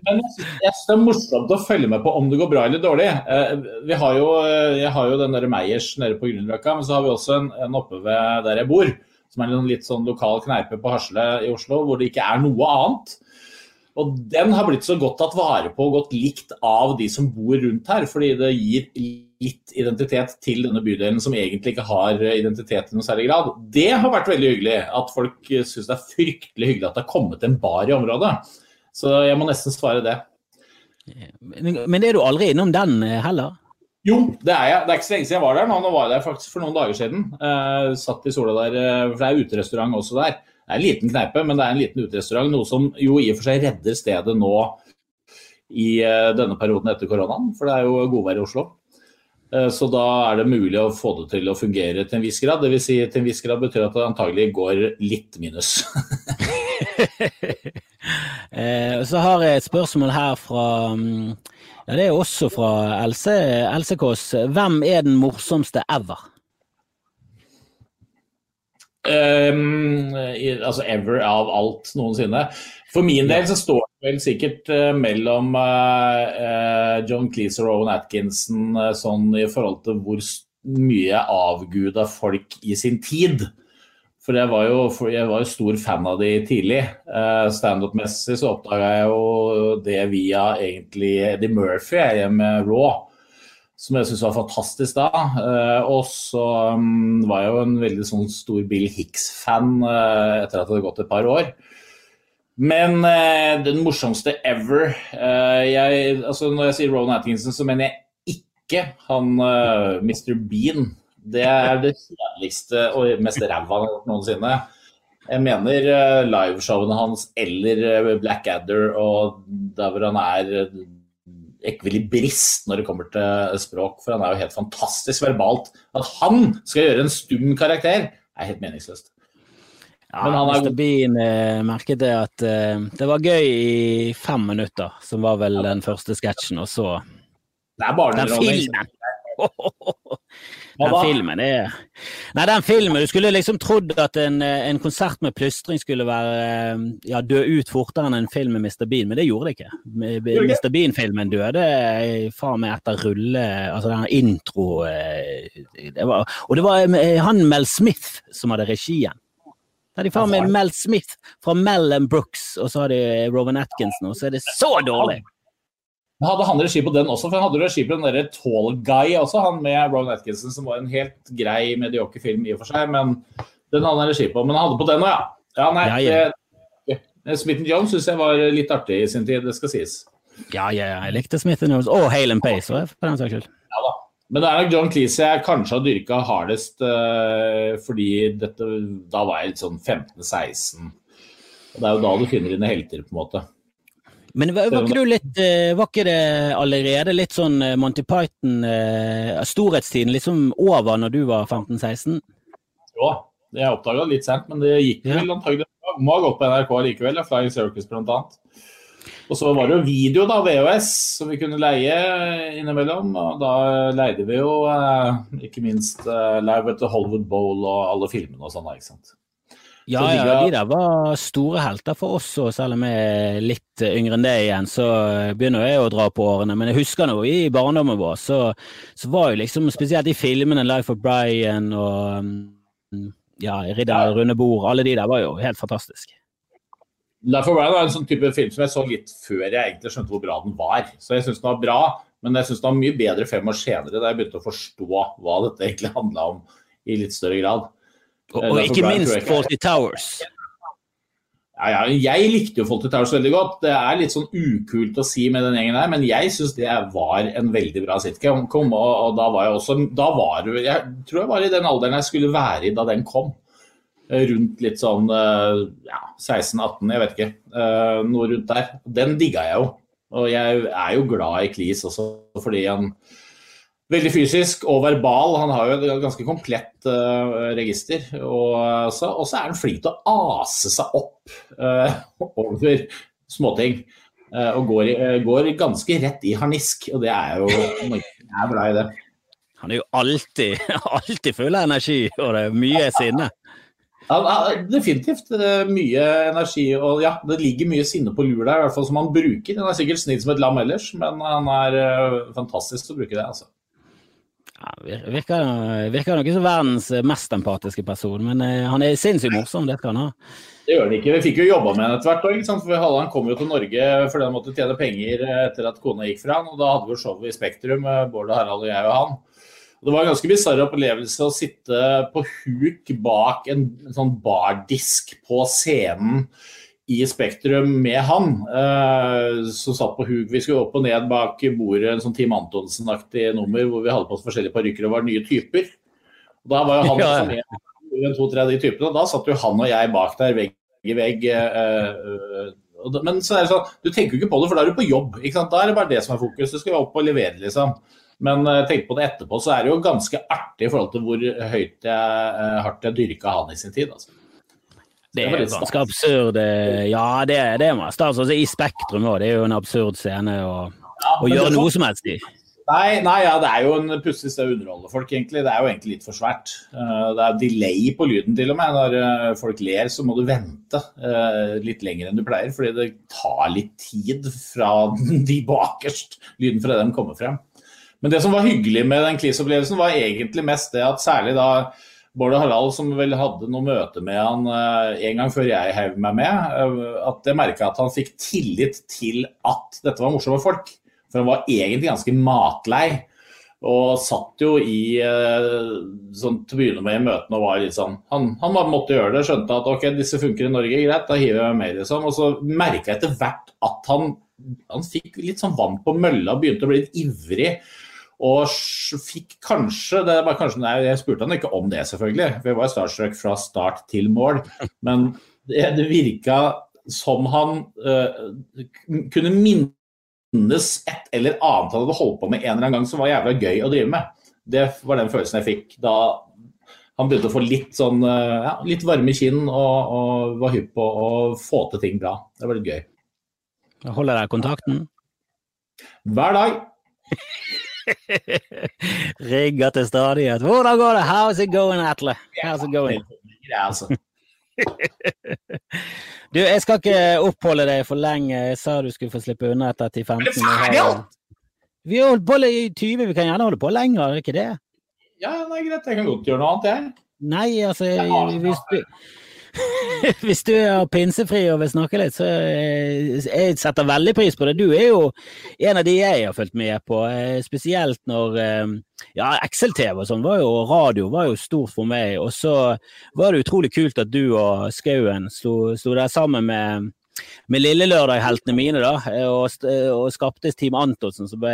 S2: Men jeg syns det er morsomt å følge med på om det går bra eller dårlig. Eh, vi har jo, eh, jeg har jo den der Meyers nede på Grünerløkka, men så har vi også en, en, oppe ved der jeg bor, som er en litt sånn lokal kneipe på Hasle i Oslo, hvor det ikke er noe annet. Og den har blitt så godt tatt vare på og godt likt av de som bor rundt her, fordi det gir litt identitet til denne bydelen som egentlig ikke har identitet i noe særlig grad. Det har vært veldig hyggelig. At folk syns det er fryktelig hyggelig at det har kommet en bar i området. Så jeg må nesten svare det.
S1: Men er du aldri innom den eh, heller?
S2: Jo, det er jeg. Det er ikke så lenge siden jeg var der. Nå, nå var jeg der faktisk for noen dager siden. Uh, satt i sola der, eh, for det er uterestaurant også der. Det er en liten kneipe, men det er en liten uterestaurant. Noe som jo i og for seg redder stedet nå i uh, denne perioden etter koronaen, for det er jo godvær i Oslo. Uh, så da er det mulig å få det til å fungere til en viss grad. Dvs. Si, til en viss grad betyr at det antagelig går litt minus.
S1: Eh, så har jeg et spørsmål her fra mm, ja, Det er også fra Else, Else Kåss. Hvem er den morsomste ever?
S2: Um, altså ever av alt noensinne. For min del så står det vel sikkert uh, mellom uh, uh, John Cleese og Rowan Atkinson sånn i forhold til hvor mye avguda folk i sin tid. For jeg var, jo, jeg var jo stor fan av de tidlig. Uh, Standup-messig så oppdaga jeg jo det via egentlig Eddie Murphy jeg, med Raw, som jeg syntes var fantastisk da. Uh, og så um, var jeg jo en veldig sånn stor Bill Hicks-fan uh, etter at det hadde gått et par år. Men den morsomste ever jeg, altså Når jeg sier Rowan Atkinson, så mener jeg ikke han Mr. Bean det er det kjedeligste og mest ræva noensinne. Jeg mener liveshowene hans eller Blackadder og der hvor han er ekvilibrist når det kommer til språk, for han er jo helt fantastisk verbalt. At han skal gjøre en stum karakter, er helt meningsløst.
S1: Ja, Men han er Mr. Bean eh, merket det at eh, det var gøy i fem minutter, som var vel den første sketsjen, og så
S2: Det er barneunderholdning. Den
S1: filmen! Er Nei, den filmen Du skulle liksom trodd at en, en konsert med plystring skulle være ja, dø ut fortere enn en film med Mr. Bean, men det gjorde det ikke. Mr. Bean-filmen døde faen meg etter rulle Altså den intro eh, det var, Og det var eh, han Mel Smith som hadde regien. Da hadde de faen meg Mel Smith fra Mel Brooks, og så har de Rowan Atkinson, og så er det så dårlig!
S2: Men hadde han regi på den også? For han hadde regi på den derre Tall Guy også, han med Ron Atkinson, som var en helt grei medioker film i og for seg, men den hadde han regi på. Men han hadde på den òg, ja. Ja, nei, ja, ja. Det, Smith Jones syns jeg var litt artig i sin tid, det skal sies.
S1: Ja, ja, jeg likte Smith Jones og Hale Pace, for den saks skyld.
S2: Ja da. Men det er nok John Cleese jeg kanskje har dyrka hardest, uh, fordi dette, da var jeg litt sånn 15-16. Og Det er jo da du finner dine helter, på en måte.
S1: Men var, var, ikke du litt eh, Var ikke det allerede litt sånn eh, Monty Python eh, Storhetstiden liksom over når du var 15-16?
S2: Jo, jeg oppdaga det litt sent, men det gikk vel ja. antagelig Må ha gått på NRK likevel, Flying Circus annet. Og så var det jo video, da, VHS, som vi kunne leie innimellom. Og da leide vi jo ikke minst Live at the Hollywood Bowl og alle filmene og sånn. ikke sant?
S1: Ja, ja, de der var store helter for oss, òg, selv om jeg er litt yngre enn det igjen, så begynner jeg å dra på årene. Men jeg husker nå i barndommen vår, så, så var jo liksom spesielt de filmene, Life of Brian og mm, ja, Ridder runde bord, alle de der var jo helt fantastiske.
S2: Life of Brian var en sånn type film som jeg så litt før jeg egentlig skjønte hvor bra den var. Så jeg syns den var bra, men jeg syns den var mye bedre fem år senere, da jeg begynte å forstå hva dette egentlig handla om i litt større grad.
S1: Og, og ikke minst Faulty Towers.
S2: Ja, ja, jeg likte jo Faulty Towers veldig godt. Det er litt sånn ukult å si med den gjengen her, men jeg syns det var en veldig bra sitcom. Og, og, da var jeg også da var, Jeg tror jeg var i den alderen jeg skulle være i da den kom. Rundt litt sånn ja, 16-18, jeg vet ikke. Eh, noe rundt der. Den digga jeg jo. Og jeg er jo glad i Cleese også, fordi han Veldig fysisk og verbal. Han har jo et ganske komplett uh, register. Og så, og så, er han flink til å ase seg opp uh, over småting. Uh, og går, går, ganske rett i harnisk, og det er jo Jeg er glad i det.
S1: Han er jo alltid, alltid full av energi, og det er mye sinne.
S2: Ja, definitivt mye energi, og ja, det ligger mye sinne på lur der, i hvert fall som han bruker. Han er sikkert snill som et lam ellers, men han er fantastisk til å bruke det. altså.
S1: Ja, virker, virker nok ikke som verdens mest empatiske person, men uh, han er sinnssykt morsom, det skal han ha.
S2: Det gjør han ikke. Vi fikk jo jobba med ham etter hvert òg. For han kom jo til Norge fordi han måtte tjene penger etter at kona gikk fra han. Og da hadde vi showet i Spektrum, Bård og Harald og jeg og han. Det var en ganske bisarr opplevelse å sitte på huk bak en sånn bardisk på scenen i Spektrum med han, eh, som satt på huk. Vi skulle opp og ned bak bordet, en sånn Team Antonsen-aktig nummer hvor vi hadde på oss forskjellige parykker og var nye typer. Og da var jo han ja, med to-tre av de typene, og da satt jo han og jeg bak der, vegg i vegg. Eh, eh, men så er det sånn, du tenker jo ikke på det, for da er du på jobb. ikke sant? Da er det bare det som er fokus. Du skal opp og levere, liksom. Men uh, tenk på det etterpå, så er det jo ganske artig i forhold til hvor høyt jeg, hardt jeg dyrka han i sin tid. altså.
S1: Det er ganske absurd. Eh, ja, det, det må jeg altså, I Spektrum òg, det er jo en absurd scene å, ja, å gjøre noe som helst i.
S2: Nei, nei ja, det er jo en pussig sted å underholde folk, egentlig. Det er jo egentlig litt for svært. Eh, det er delay på lyden til og med. Når eh, folk ler, så må du vente litt lenger enn du pleier. Fordi det tar litt tid fra de bakerst lyden fra dem kommer frem. Men det som var hyggelig med den Cleese-opplevelsen, var egentlig mest det at særlig da Bård og Harald, som vel hadde noe møte med han uh, en gang før jeg heiv meg med, uh, at jeg merka at han fikk tillit til at dette var morsomme folk. For han var egentlig ganske matlei. Og satt jo i uh, sånn til å begynne med i møtene og var litt sånn Han, han måtte gjøre det, skjønte at ok, disse funker i Norge, greit, da hiver jeg meg med, liksom. Og så merka jeg etter hvert at han, han fikk litt sånn vann på mølla, begynte å bli litt ivrig. Og fikk kanskje, det var kanskje nei, Jeg spurte han ikke om det, selvfølgelig. Jeg var starstruck fra start til mål. Men det, det virka som han uh, kunne minnes et eller annet han hadde holdt på med en eller annen gang som var jævla gøy å drive med. Det var den følelsen jeg fikk da han begynte å få litt, sånn, uh, ja, litt varme kinn og, og, var hypp på å få til ting bra. Det var litt gøy.
S1: Holder dere kontakten?
S2: Hver dag.
S1: Rigger til stadighet. Hvordan går det? How's it going, Atle? How's it going?
S2: Altså.
S1: du, jeg skal ikke oppholde deg for lenge. Jeg sa du skulle få slippe unna etter 10-15 minutter. Vi har holdt på i 20, vi kan gjerne holde på lenger, er det ikke det?
S2: Ja, det er greit. Jeg kan godt gjøre noe annet, jeg.
S1: Nei, altså jeg, hvis du, Hvis du er pinsefri og vil snakke litt, så eh, jeg setter veldig pris på det. Du er jo en av de jeg har fulgt med på, eh, spesielt når eh, ja, Excel-TV og sånn var jo, radio var jo stort for meg. Og så var det utrolig kult at du og Skauen sto, sto der sammen med med Lillelørdag-heltene mine, da, og, og skapte Team Antonsen. Så ble,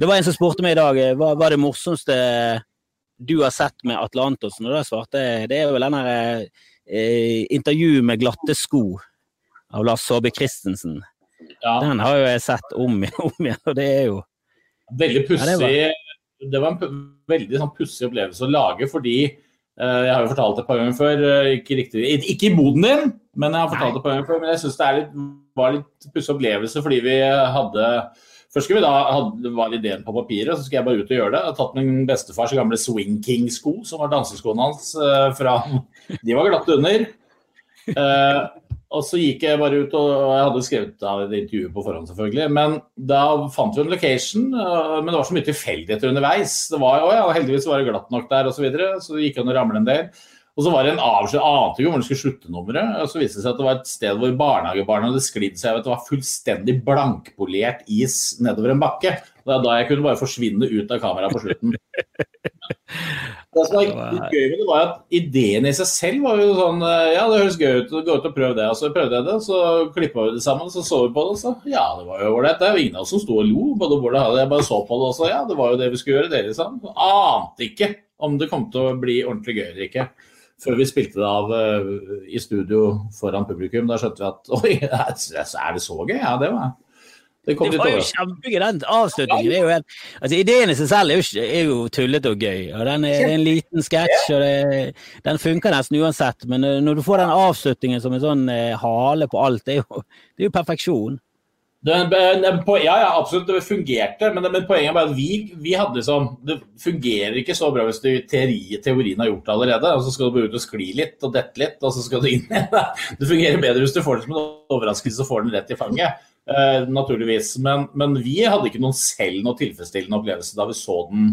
S1: det var en som spurte meg i dag hva var det morsomste du har sett med Atle Antonsen, og da svarte jeg det er vel den eh, intervju med glatte sko av Lars Saabye Christensen. Ja. Den har jo jeg sett om, om igjen, og det er jo
S2: Veldig pussig. Ja, det, det, var en veldig sånn pussig opplevelse å lage, fordi eh, jeg har jo fortalt det et par ganger før, eh, ikke, riktig, ikke i boden din, men jeg har fortalt det et par ganger før, men jeg syns det litt, var litt pussig opplevelse fordi vi hadde Først skulle vi da, hadde, var ideen på papiret, så skulle jeg bare ut og gjøre det. Jeg hadde tatt min bestefars gamle Swing King-sko, som var danseskoene hans. Uh, fra, de var glatte under. Eh, og så gikk jeg bare ut, og jeg hadde skrevet av et intervju på forhånd, selvfølgelig. Men da fant vi en location, uh, men det var så mye tilfeldigheter underveis. Det var, å ja, heldigvis var det glatt nok der, osv. Så, videre, så det gikk an å ramle en del. Og så var det en avskjed, ante ikke hvor det skulle slutte nummeret. Og så viste det seg at det var et sted hvor barnehagebarna hadde sklidd seg. Det var fullstendig blankpolert is nedover en bakke. Det var da jeg kunne bare forsvinne ut av kameraet på slutten. Det som var gøy med det, var at ideen i seg selv var jo sånn Ja, det høres gøy ut, gå ut og prøv det. Og så prøvde jeg det, så klippa vi det sammen, så så vi på det, og så ja, det var jo ålreit. Det er jo ingen av oss som sto og lo. Både Bård og jeg bare så på det også. Ja, det var jo det vi skulle gjøre, det liksom. Ante ikke om det kom til å bli ordentlig gøy eller ikke før vi spilte det av uh, i studio foran publikum. Da skjønte vi at oi, er det så gøy? Ja, det var
S1: Det, det var jo kjempegøy, den avslutningen. Er jo helt, altså, ideen i seg selv er jo, er jo tullete og gøy. og Den er, er en liten sketsj, og det, den funker nesten uansett. Men eh, når du får den avslutningen som en sånn eh, hale på alt, det er jo, det er jo perfeksjon.
S2: Den, den, ja, ja, absolutt, det fungerte, men, men poenget er bare at vi, vi, hadde liksom Det fungerer ikke så bra hvis du teori, teorien har gjort det allerede, og så skal du ut og skli litt og dette litt, og så skal du inn igjen. Det fungerer bedre hvis du får det som en overraskelse og får den rett i fanget. Uh, naturligvis. Men, men, vi hadde ikke noen selv noe tilfredsstillende opplevelse da vi så den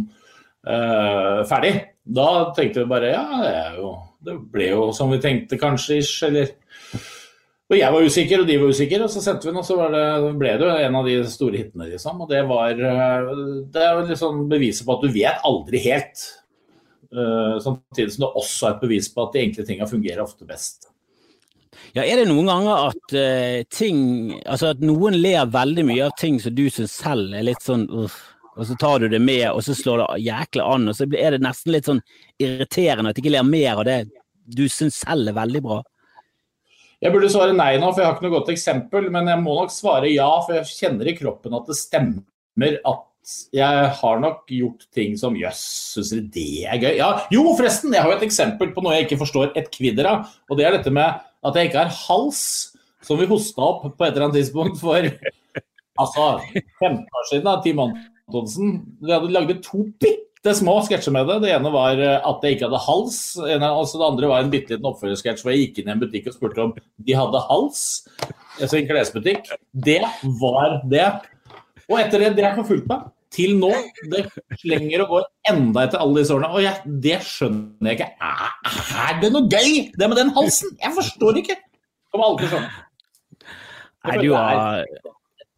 S2: uh, ferdig. Da tenkte vi bare ja, det, jo, det, ble jo som vi tenkte kanskje, ish, eller og jeg var usikker, og de var usikre, og så sendte vi den, og så det, ble det jo en av de store hitene, liksom. Og det var eh, Det er liksom beviset på at du vet aldri helt. Uh, samtidig som det også er et bevis på at de enkle tingene fungerer ofte best.
S1: Ja, Er det noen ganger at uh, ting Altså at noen ler veldig mye av ting som du syns selv er litt sånn uh, og så tar du det med, og så slår det jækla an, og så er det nesten litt sånn irriterende at du ikke ler mer av det du syns selv er veldig bra?
S2: Jeg burde svare nei nå, for jeg har ikke noe godt eksempel, men jeg må nok svare ja, for jeg kjenner i kroppen at det stemmer at jeg har nok gjort ting som jøss, syns dere det er gøy? Ja, jo, forresten, jeg har jo et eksempel på noe jeg ikke forstår et kvidder av, og det er dette med at jeg ikke har hals, som vi hosta opp på et eller annet tidspunkt for altså 15 år siden, da, Team Antonsen. Vi hadde laget to bitte små sketsjer med det. Det ene var eh, at jeg ikke hadde hals. Altså det andre var en bitte liten oppfølgersketsj hvor jeg gikk inn i en butikk og spurte om de hadde hals. Altså en klesbutikk. Det var det. Og etter det, det har forfulgt meg til nå. Det slenger og går enda etter alle disse årene. Og jeg, det skjønner jeg ikke. Er, er, det noe gøy, det med den halsen? Jeg forstår ikke. Som alle skjønner. Nei, du har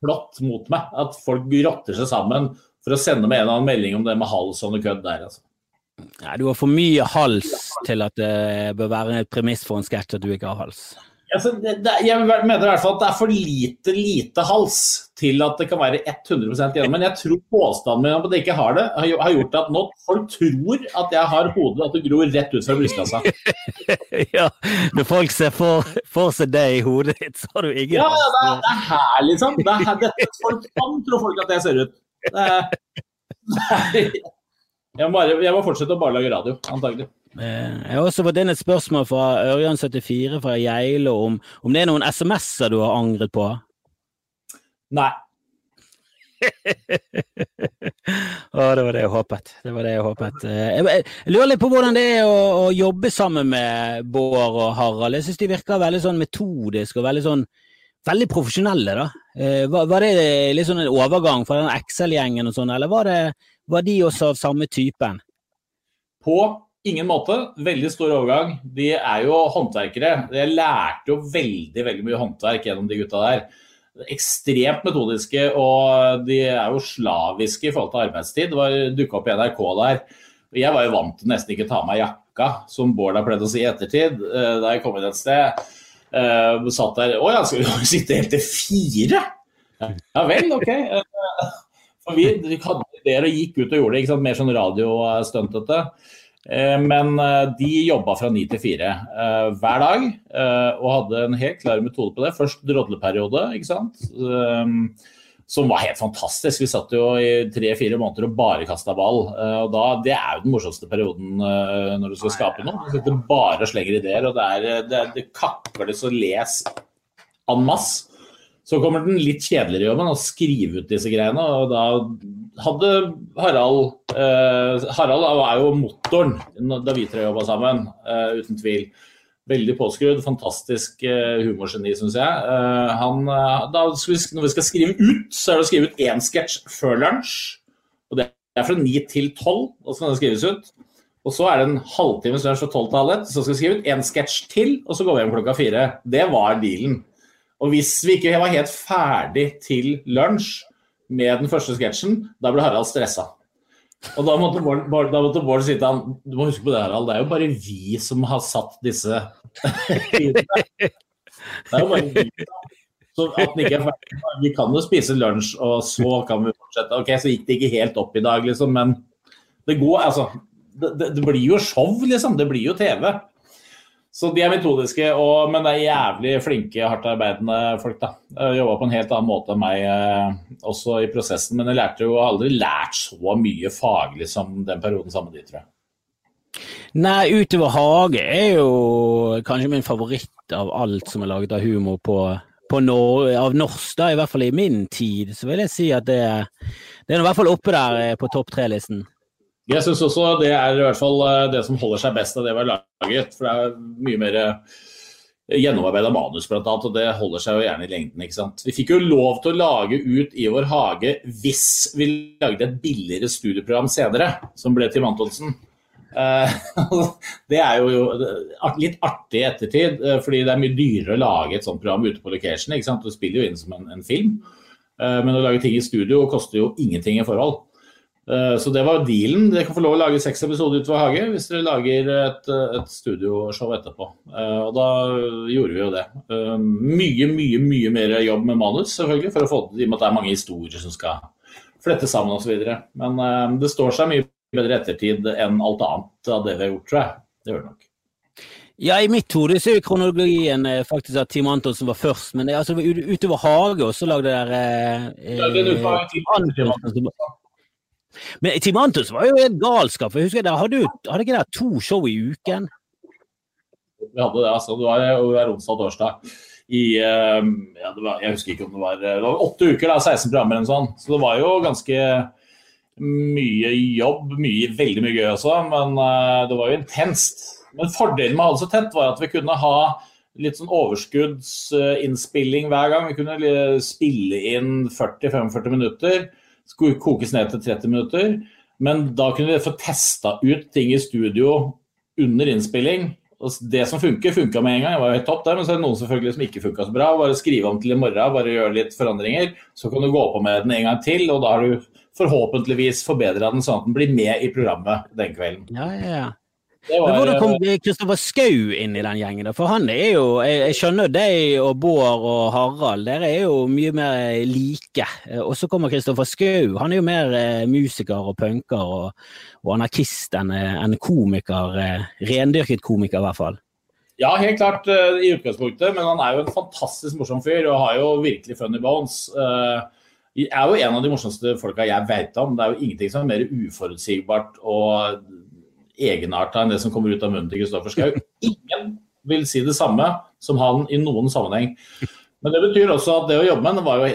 S2: Flott mot meg at folk rotter seg sammen for å sende meg en eller annen melding om det med hals og noe kødd der. altså.
S1: Nei, du har for mye hals til at det bør være et premiss for en sketsj at du ikke har hals.
S2: Altså, det, det, jeg mener i hvert fall at det er for lite lite hals til at det kan være 100% igjen. Men jeg tror påstanden min om at jeg ikke har det, har gjort at nå folk tror at jeg har hodet, at det gror rett ut fra brystkassa.
S1: ja, når folk ser for, for seg deg i hodet ditt, så har du ingen
S2: Ja, det, er, det er her, liksom. Det er, det, folk kan tro folk at jeg ser ut. Er, jeg, må bare, jeg må fortsette å bare lage radio, antagelig.
S1: Jeg har også fått inn et spørsmål fra Ørjan74 fra Geilo om, om det er noen SMS-er du har angret på?
S2: Nei.
S1: Å, det var det jeg håpet. Det var det jeg håpet. Eh, jeg lurer litt på hvordan det er å, å, jobbe sammen med Bård og Harald. Jeg syns de virker veldig sånn metodisk og veldig sånn veldig profesjonelle, da. Eh, var, var, det litt sånn en overgang fra den Excel-gjengen og sånn, eller var, det, var de også av samme typen?
S2: På Ingen måte. Veldig stor overgang. De er jo håndverkere. Jeg lærte jo veldig veldig mye håndverk gjennom de gutta der. Ekstremt metodiske, og de er jo slaviske i forhold til arbeidstid. Det dukka opp i NRK der. Jeg var jo vant til nesten ikke ta av meg jakka, som Bård har pleid å si i ettertid, eh, da jeg kom inn et sted. Uh, satt der Å ja, skal vi sitte helt til fire? Ja vel, OK. Uh, for vi, hadde ideer og gikk ut og gjorde det. ikke sant? Mer sånn radiostuntete. Eh, men eh, de jobba fra ni til fire eh, hver dag og hadde en helt klar metode på det. Først drodleperiode, ikke sant. Som var helt fantastisk. Vi satt jo i tre-fire måneder og bare kasta ball. Og da, det er jo den morsomste perioden når du skal skape noe. Du sitter bare og slenger ideer, og det, er, det, det kakles og les en masse. Så kommer den litt kjedeligere jobben, å skrive ut disse greiene. og da hadde Harald eh, Harald er jo motoren da vi tre jobba sammen, eh, uten tvil. Veldig påskrudd, fantastisk eh, humorgeni, syns jeg. Eh, han, eh, da når vi skal skrive ut, så er det å skrive ut én sketsj før lunsj. og Det er fra ni til tolv, og så kan det skrives ut. Og så er det en halvtimes lunsj fra tolv til halv ett, så skal vi skrive ut én sketsj til, og så går vi hjem klokka fire. Det var dealen. Og hvis vi ikke var helt ferdig til lunsj, med den første sketsjen, da ble Harald stressa. Og da måtte Bård, da måtte Bård si til han Du må huske på det, Harald, det er jo bare vi som har satt disse Det er jo bare vi. Så at den ikke er ferdig. Vi kan jo spise lunsj, og så kan vi fortsette. Ok, så gikk det ikke helt opp i dag, liksom, men det går, altså. Det, det, det blir jo show, liksom. Det blir jo TV. Så de er metodiske, og, men det er jævlig flinke, hardtarbeidende folk. da. Jobba på en helt annen måte enn meg eh, også i prosessen, men jeg lærte jo aldri lært så mye faglig som den perioden sammen med de, tror jeg.
S1: Nei, Utover hage er jo kanskje min favoritt av alt som er laget av humor på, på nor av norsk, da, i hvert fall i min tid. Så vil jeg si at det, det er i hvert fall oppe der eh, på topp tre-listen.
S2: Jeg syns også det er i hvert fall eh, det som holder seg best av det vi har laget. For det er mye mer eh, gjennomarbeida manus, blant annet, og det holder seg jo gjerne i lengden. ikke sant? Vi fikk jo lov til å lage ut i vår hage hvis vi lagde et billigere studieprogram senere, som ble Tim Antonsen. Eh, det er jo litt artig i ettertid, fordi det er mye dyrere å lage et sånt program ute på location. ikke sant? Du spiller jo inn som en, en film, men å lage ting i studio koster jo ingenting i forhold. Eh, så det var dealen. Dere kan få lov å lage seks episoder utover Hage hvis dere lager et, et studioshow etterpå. Eh, og da gjorde vi jo det. Eh, mye, mye mye mer jobb med manus, selvfølgelig, for å få det i og med at det er mange historier som skal flette sammen osv. Men det står seg mye bedre ettertid enn alt annet av det vi har gjort, tror jeg. Det gjør det nok.
S1: Ja, I mitt hode så er kronologien faktisk at Team Antonsen var først, men det, altså, utover Hage også lagde dere eh, eh, men Timantus var jo helt galskap. for jeg husker det, hadde, hadde ikke dere to show i uken?
S2: Vi hadde det. altså. Det var hver onsdag og torsdag. I, ehm, ja, var, jeg husker ikke om det var, det var åtte uker, da, 16 programmer eller sånn. Så det var jo ganske mye jobb. Mye, veldig mye gøy også, men det var jo intenst. Men fordelen med å ha det så tett, var at vi kunne ha litt sånn overskuddsinnspilling hver gang. Vi kunne spille inn 40-45 minutter skulle kokes ned til 30 minutter. Men da kunne vi få testa ut ting i studio under innspilling. Og det som funker, funka med en gang. Det var jo helt topp der, Men så er det noen selvfølgelig som ikke funka så bra. Bare skrive om til i morgen, bare gjøre litt forandringer. Så kan du gå på med den en gang til, og da har du forhåpentligvis forbedra den sånn at den blir med i programmet den kvelden.
S1: Ja, ja, ja. Men Hvordan kom Kristoffer Skau inn i den gjengen? For han er jo Jeg, skjønner deg og Bård og Harald, dere er jo mye mer like. Og så kommer Kristoffer Skau. Han er jo mer eh, musiker og punker og, og anarkist enn en komiker. Eh, rendyrket komiker, i hvert fall.
S2: Ja, helt klart i utgangspunktet, men han er jo en fantastisk morsom fyr og har jo virkelig funny bones. Jeg er jo en av de morsomste folka jeg vet om. Det er jo ingenting som er mer uforutsigbart og egenarta enn det som kommer ut av munnen til Kristoffer Schau. Ingen vil si det samme som han i noen sammenheng. Men det betyr også at det å jobbe med ham var jo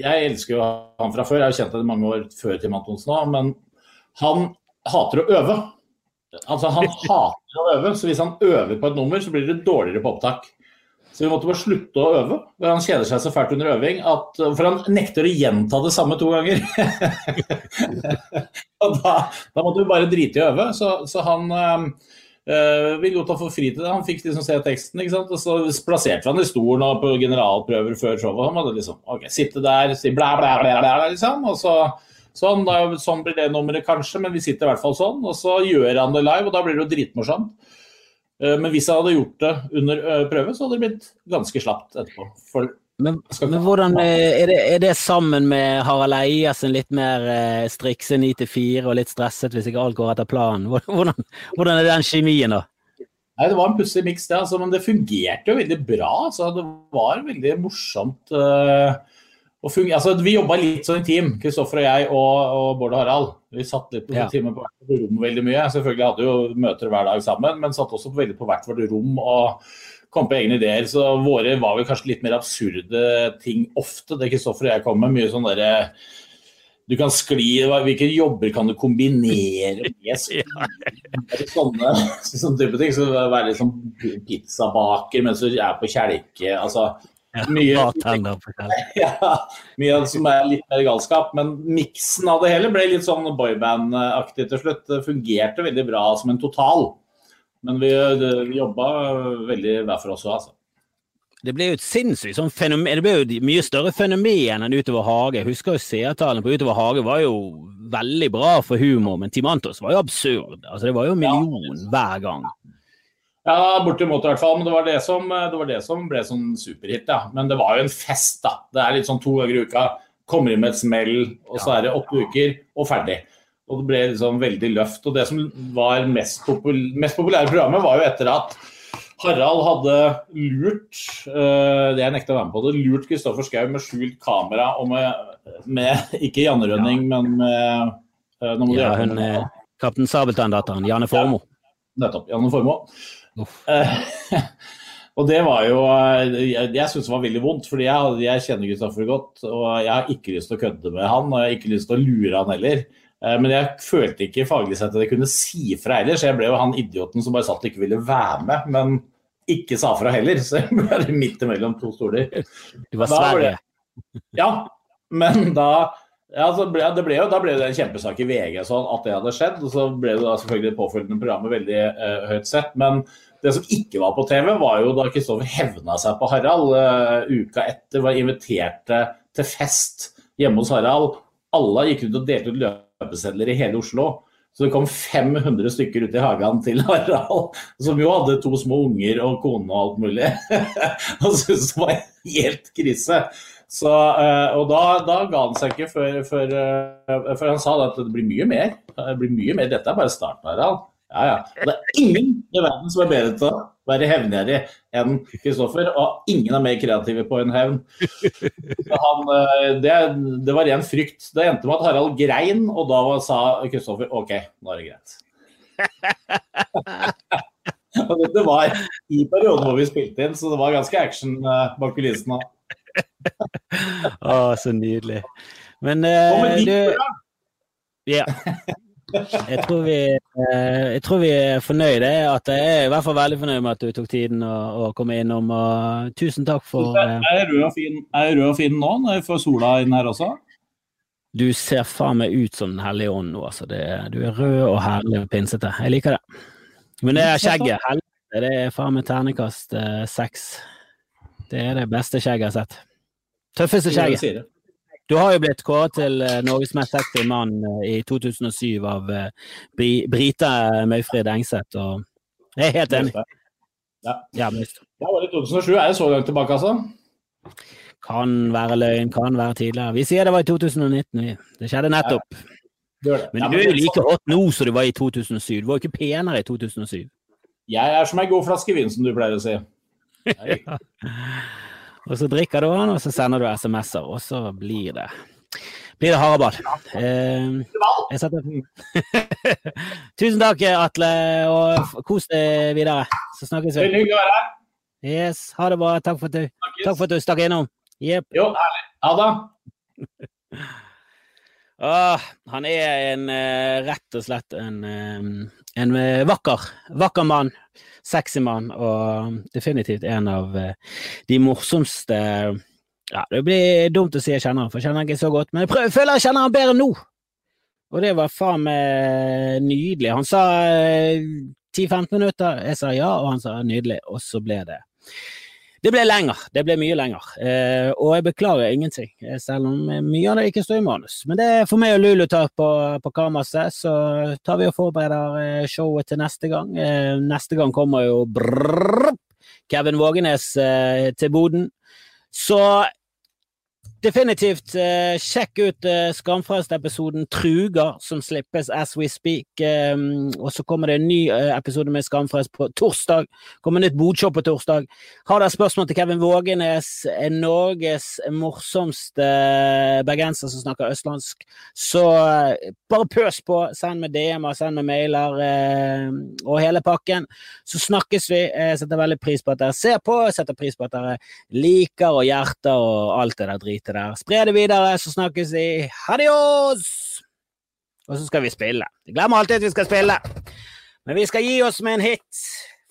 S2: Jeg elsker jo han fra før, jeg har kjent ham mange år før Tim Antonsen òg, men han hater å øve. Altså Han hater å øve, så hvis han øver på et nummer, så blir det dårligere på opptak. Så vi måtte bare slutte å øve. Han kjeder seg så fælt under øving. At, for han nekter å gjenta det samme to ganger. og da, da, måtte vi bare drite i å øve. Så, så han øh, ville godt ha få fri til det. Han fikk liksom se teksten, ikke sant? og så plasserte vi han i stolen på generalprøver før showet. Han måtte liksom OK, sitte der, si blæ, blæ, blæ, blæ, liksom. Og så sånn, da, sånn blir det nummeret kanskje, men vi sitter i hvert fall sånn. Og så gjør han det live, og da blir det jo dritmorsomt. Eh, men hvis jeg hadde gjort det under eh, prøve, så hadde det blitt ganske slapt etterpå. For
S1: men, men hvordan eh, er det, er det, sammen med Harald Eiasen litt mer strikse 9 til 4 og litt stresset hvis ikke alt går etter planen? Hvordan, hvordan er den kjemien da?
S2: Nei, Det var en pussig miks, det, altså, men det fungerte jo veldig bra. Altså, det var veldig morsomt. Uh, altså, vi jobba litt sånn i team, Kristoffer og jeg og, og Bård og Harald. Vi satt litt på ja. timer på hvert rom veldig mye. Selvfølgelig hadde jo møter hver dag sammen, men satt også veldig på hvert vårt rom og kom på egne ideer. Så våre var vel kanskje litt mer absurde ting ofte. Det Kristoffer og jeg kom med, mye sånn derre du kan skli, Hvilke jobber kan du kombinere med sånne, sånne type ting? Så være sånn pizzabaker mens du er på kjelke. altså mye, ja, mye som er litt mer galskap. Men miksen av det hele ble litt sånn boyband-aktig til slutt. Det fungerte veldig bra som en total. Men vi, vi jobba veldig hver for oss òg, altså.
S1: Det ble jo et sinnssykt sånn fenomen, det ble jo et mye større fenomen enn Utover hage. Jeg husker jo seertallene på Utover hage var jo veldig bra for humor, men Timantos var jo absurd. Altså, det var jo en million hver gang.
S2: Ja, bortimot i hvert fall. Men det var det som, det var det som ble sånn superhit, ja. Men det var jo en fest, da. Det er litt sånn to ganger i uka. Kommer inn med et smell, og så er det åtte uker, og ferdig. Og det ble liksom veldig løft. Og det som var mest, popul mest populære programmet, var jo etter at Harald hadde lurt uh, det jeg nekta å være med på det, lurt Kristoffer Schou med skjult kamera og med, med ikke Janne Rønning, ja. men med
S1: uh, nå må ja, hun, uh, Kaptein Sabeltann-datteren, Janne Formoe.
S2: Ja, nettopp. Janne Formoe. og det var jo Jeg, jeg syns det var veldig vondt, fordi jeg, jeg kjenner Kristoffer godt. Og jeg har ikke lyst til å kødde med han, og jeg har ikke lyst til å lure han heller. Eh, men jeg følte ikke faglig sett at jeg kunne si fra heller, så jeg ble jo han idioten som bare satt og ikke ville være med, men ikke sa fra heller. Så jeg ble midt imellom to stoler.
S1: Du var Sverige?
S2: Ja, men da ja, ble, det ble jo, Da ble det en kjempesak i VG sånn at det hadde skjedd. og Så ble det da selvfølgelig påfølgende programmet veldig uh, høyt sett. Men det som ikke var på TV, var jo da Kristoffer hevna seg på Harald uh, uka etter. Var invitert til fest hjemme hos Harald. Alle gikk ut og delte ut løpesedler i hele Oslo. Så det kom 500 stykker ut i hagen til Harald, som jo hadde to små unger og kone og alt mulig. og syntes det var helt krise. Så, eh, og da, da, ga han seg ikke før, før, eh, før, han sa at det blir mye mer. Det blir mye mer. Dette er bare starten, Harald. Ja, ja. Og det er ingen i verden som er bedre til å være hevngjerrig enn Kristoffer, og ingen er mer kreative på en hevn. Han, eh, det, det, var ren frykt. Det endte med at Harald grein, og da sa Kristoffer OK, nå er det greit. og dette var i perioden hvor vi spilte inn, så det var ganske action bak kulissene.
S1: Å, så nydelig. Men uh, du Ja. Jeg tror, vi, eh, jeg tror vi er fornøyde. At jeg er i hvert fall veldig fornøyd med at du tok tiden å, å komme innom. Og tusen takk for
S2: Er jeg rød og fin, rød og fin nå, når jeg får sola inn her også?
S1: Du ser faen meg ut som Den hellige ånd nå. Altså. Det, du er rød og herlig og pinsete. Jeg liker det. Men det er skjegget. Helvete, det er faen meg ternekast eh, seks. Det er det beste skjegget jeg har sett. Tøffeste skjegget. Du har jo blitt kåret til uh, Norges mest sexy mann uh, i 2007 av uh, Brita Møyfrid Engseth, og jeg er helt enig.
S2: Ja. ja det var i 2007. Er det så langt tilbake, altså?
S1: Kan være løgn, kan være tidligere. Vi sier det var i 2019. Det skjedde nettopp. Men du er jo like hot nå som du var i 2007. Du var jo ikke penere i 2007.
S2: Jeg er som ei god flaske vin, som du pleier å si.
S1: Og så drikker du den, og så sender du SMS-er, og så blir det blir det haraball. Eh, Tusen takk, Atle, og kos deg videre. Så snakkes vi.
S2: Veldig hyggelig å være her.
S1: Yes, ha det bra. Takk for at du, takk for at du stakk innom.
S2: Yep. Jo, herlig. Ha det.
S1: ah, han er en uh, rett og slett en, um, en uh, vakker, vakker mann sexy mann, og definitivt en av eh, de morsomste ja, Det blir dumt å si jeg kjenner han, for jeg kjenner han ikke så godt, men jeg prøver, føler jeg kjenner han bedre nå. Og det var faen meg nydelig. Han sa 10-15 eh, minutter, jeg sa ja, og han sa nydelig, og så ble det det ble lenger. Det ble mye lenger. Eh, og jeg beklager ingenting, eh, selv om mye av det ikke står i manus. Men det er for meg og Lulu tar på, på kammerset, så tar vi og forbereder eh, showet til neste gang. Eh, neste gang kommer jo brrr, Kevin Vågenes eh, til boden. Så Definitivt uh, sjekk ut uh, Skamfrelst-episoden Truger, som slippes as we speak. Um, og så kommer det en ny uh, episode med Skamfrelst på torsdag. Kommer nytt bodshow på torsdag. Har dere spørsmål til Kevin Vågenes, Norges morsomste bergenser som snakker østlandsk, så bare pøs på. Send med DM-er, send med mailer og hele pakken. Så snakkes vi. Jeg setter veldig pris på at dere ser på, setter pris på at dere liker og hjerter og alt det der dritet der. Spre det videre, så snakkes vi. Adios! Og så skal vi spille. Jeg glemmer alltid at vi skal spille. Men vi skal gi oss med en hit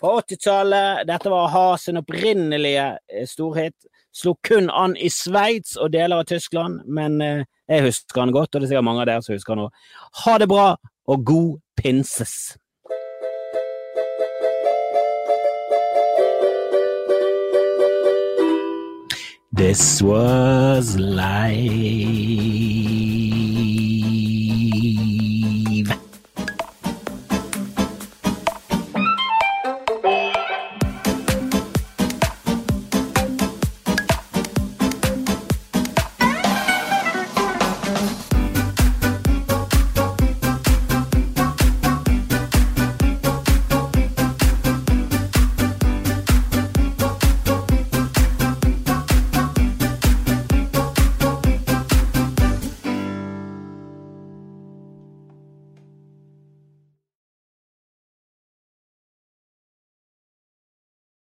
S1: fra 80-tallet. Dette var ha sin opprinnelige eh, storhit. Slo kun an i Sveits og deler av Tyskland, men eh, jeg husker han godt, og det er sikkert mange av dere som husker han òg. Ha det bra, og god pinses! This was life.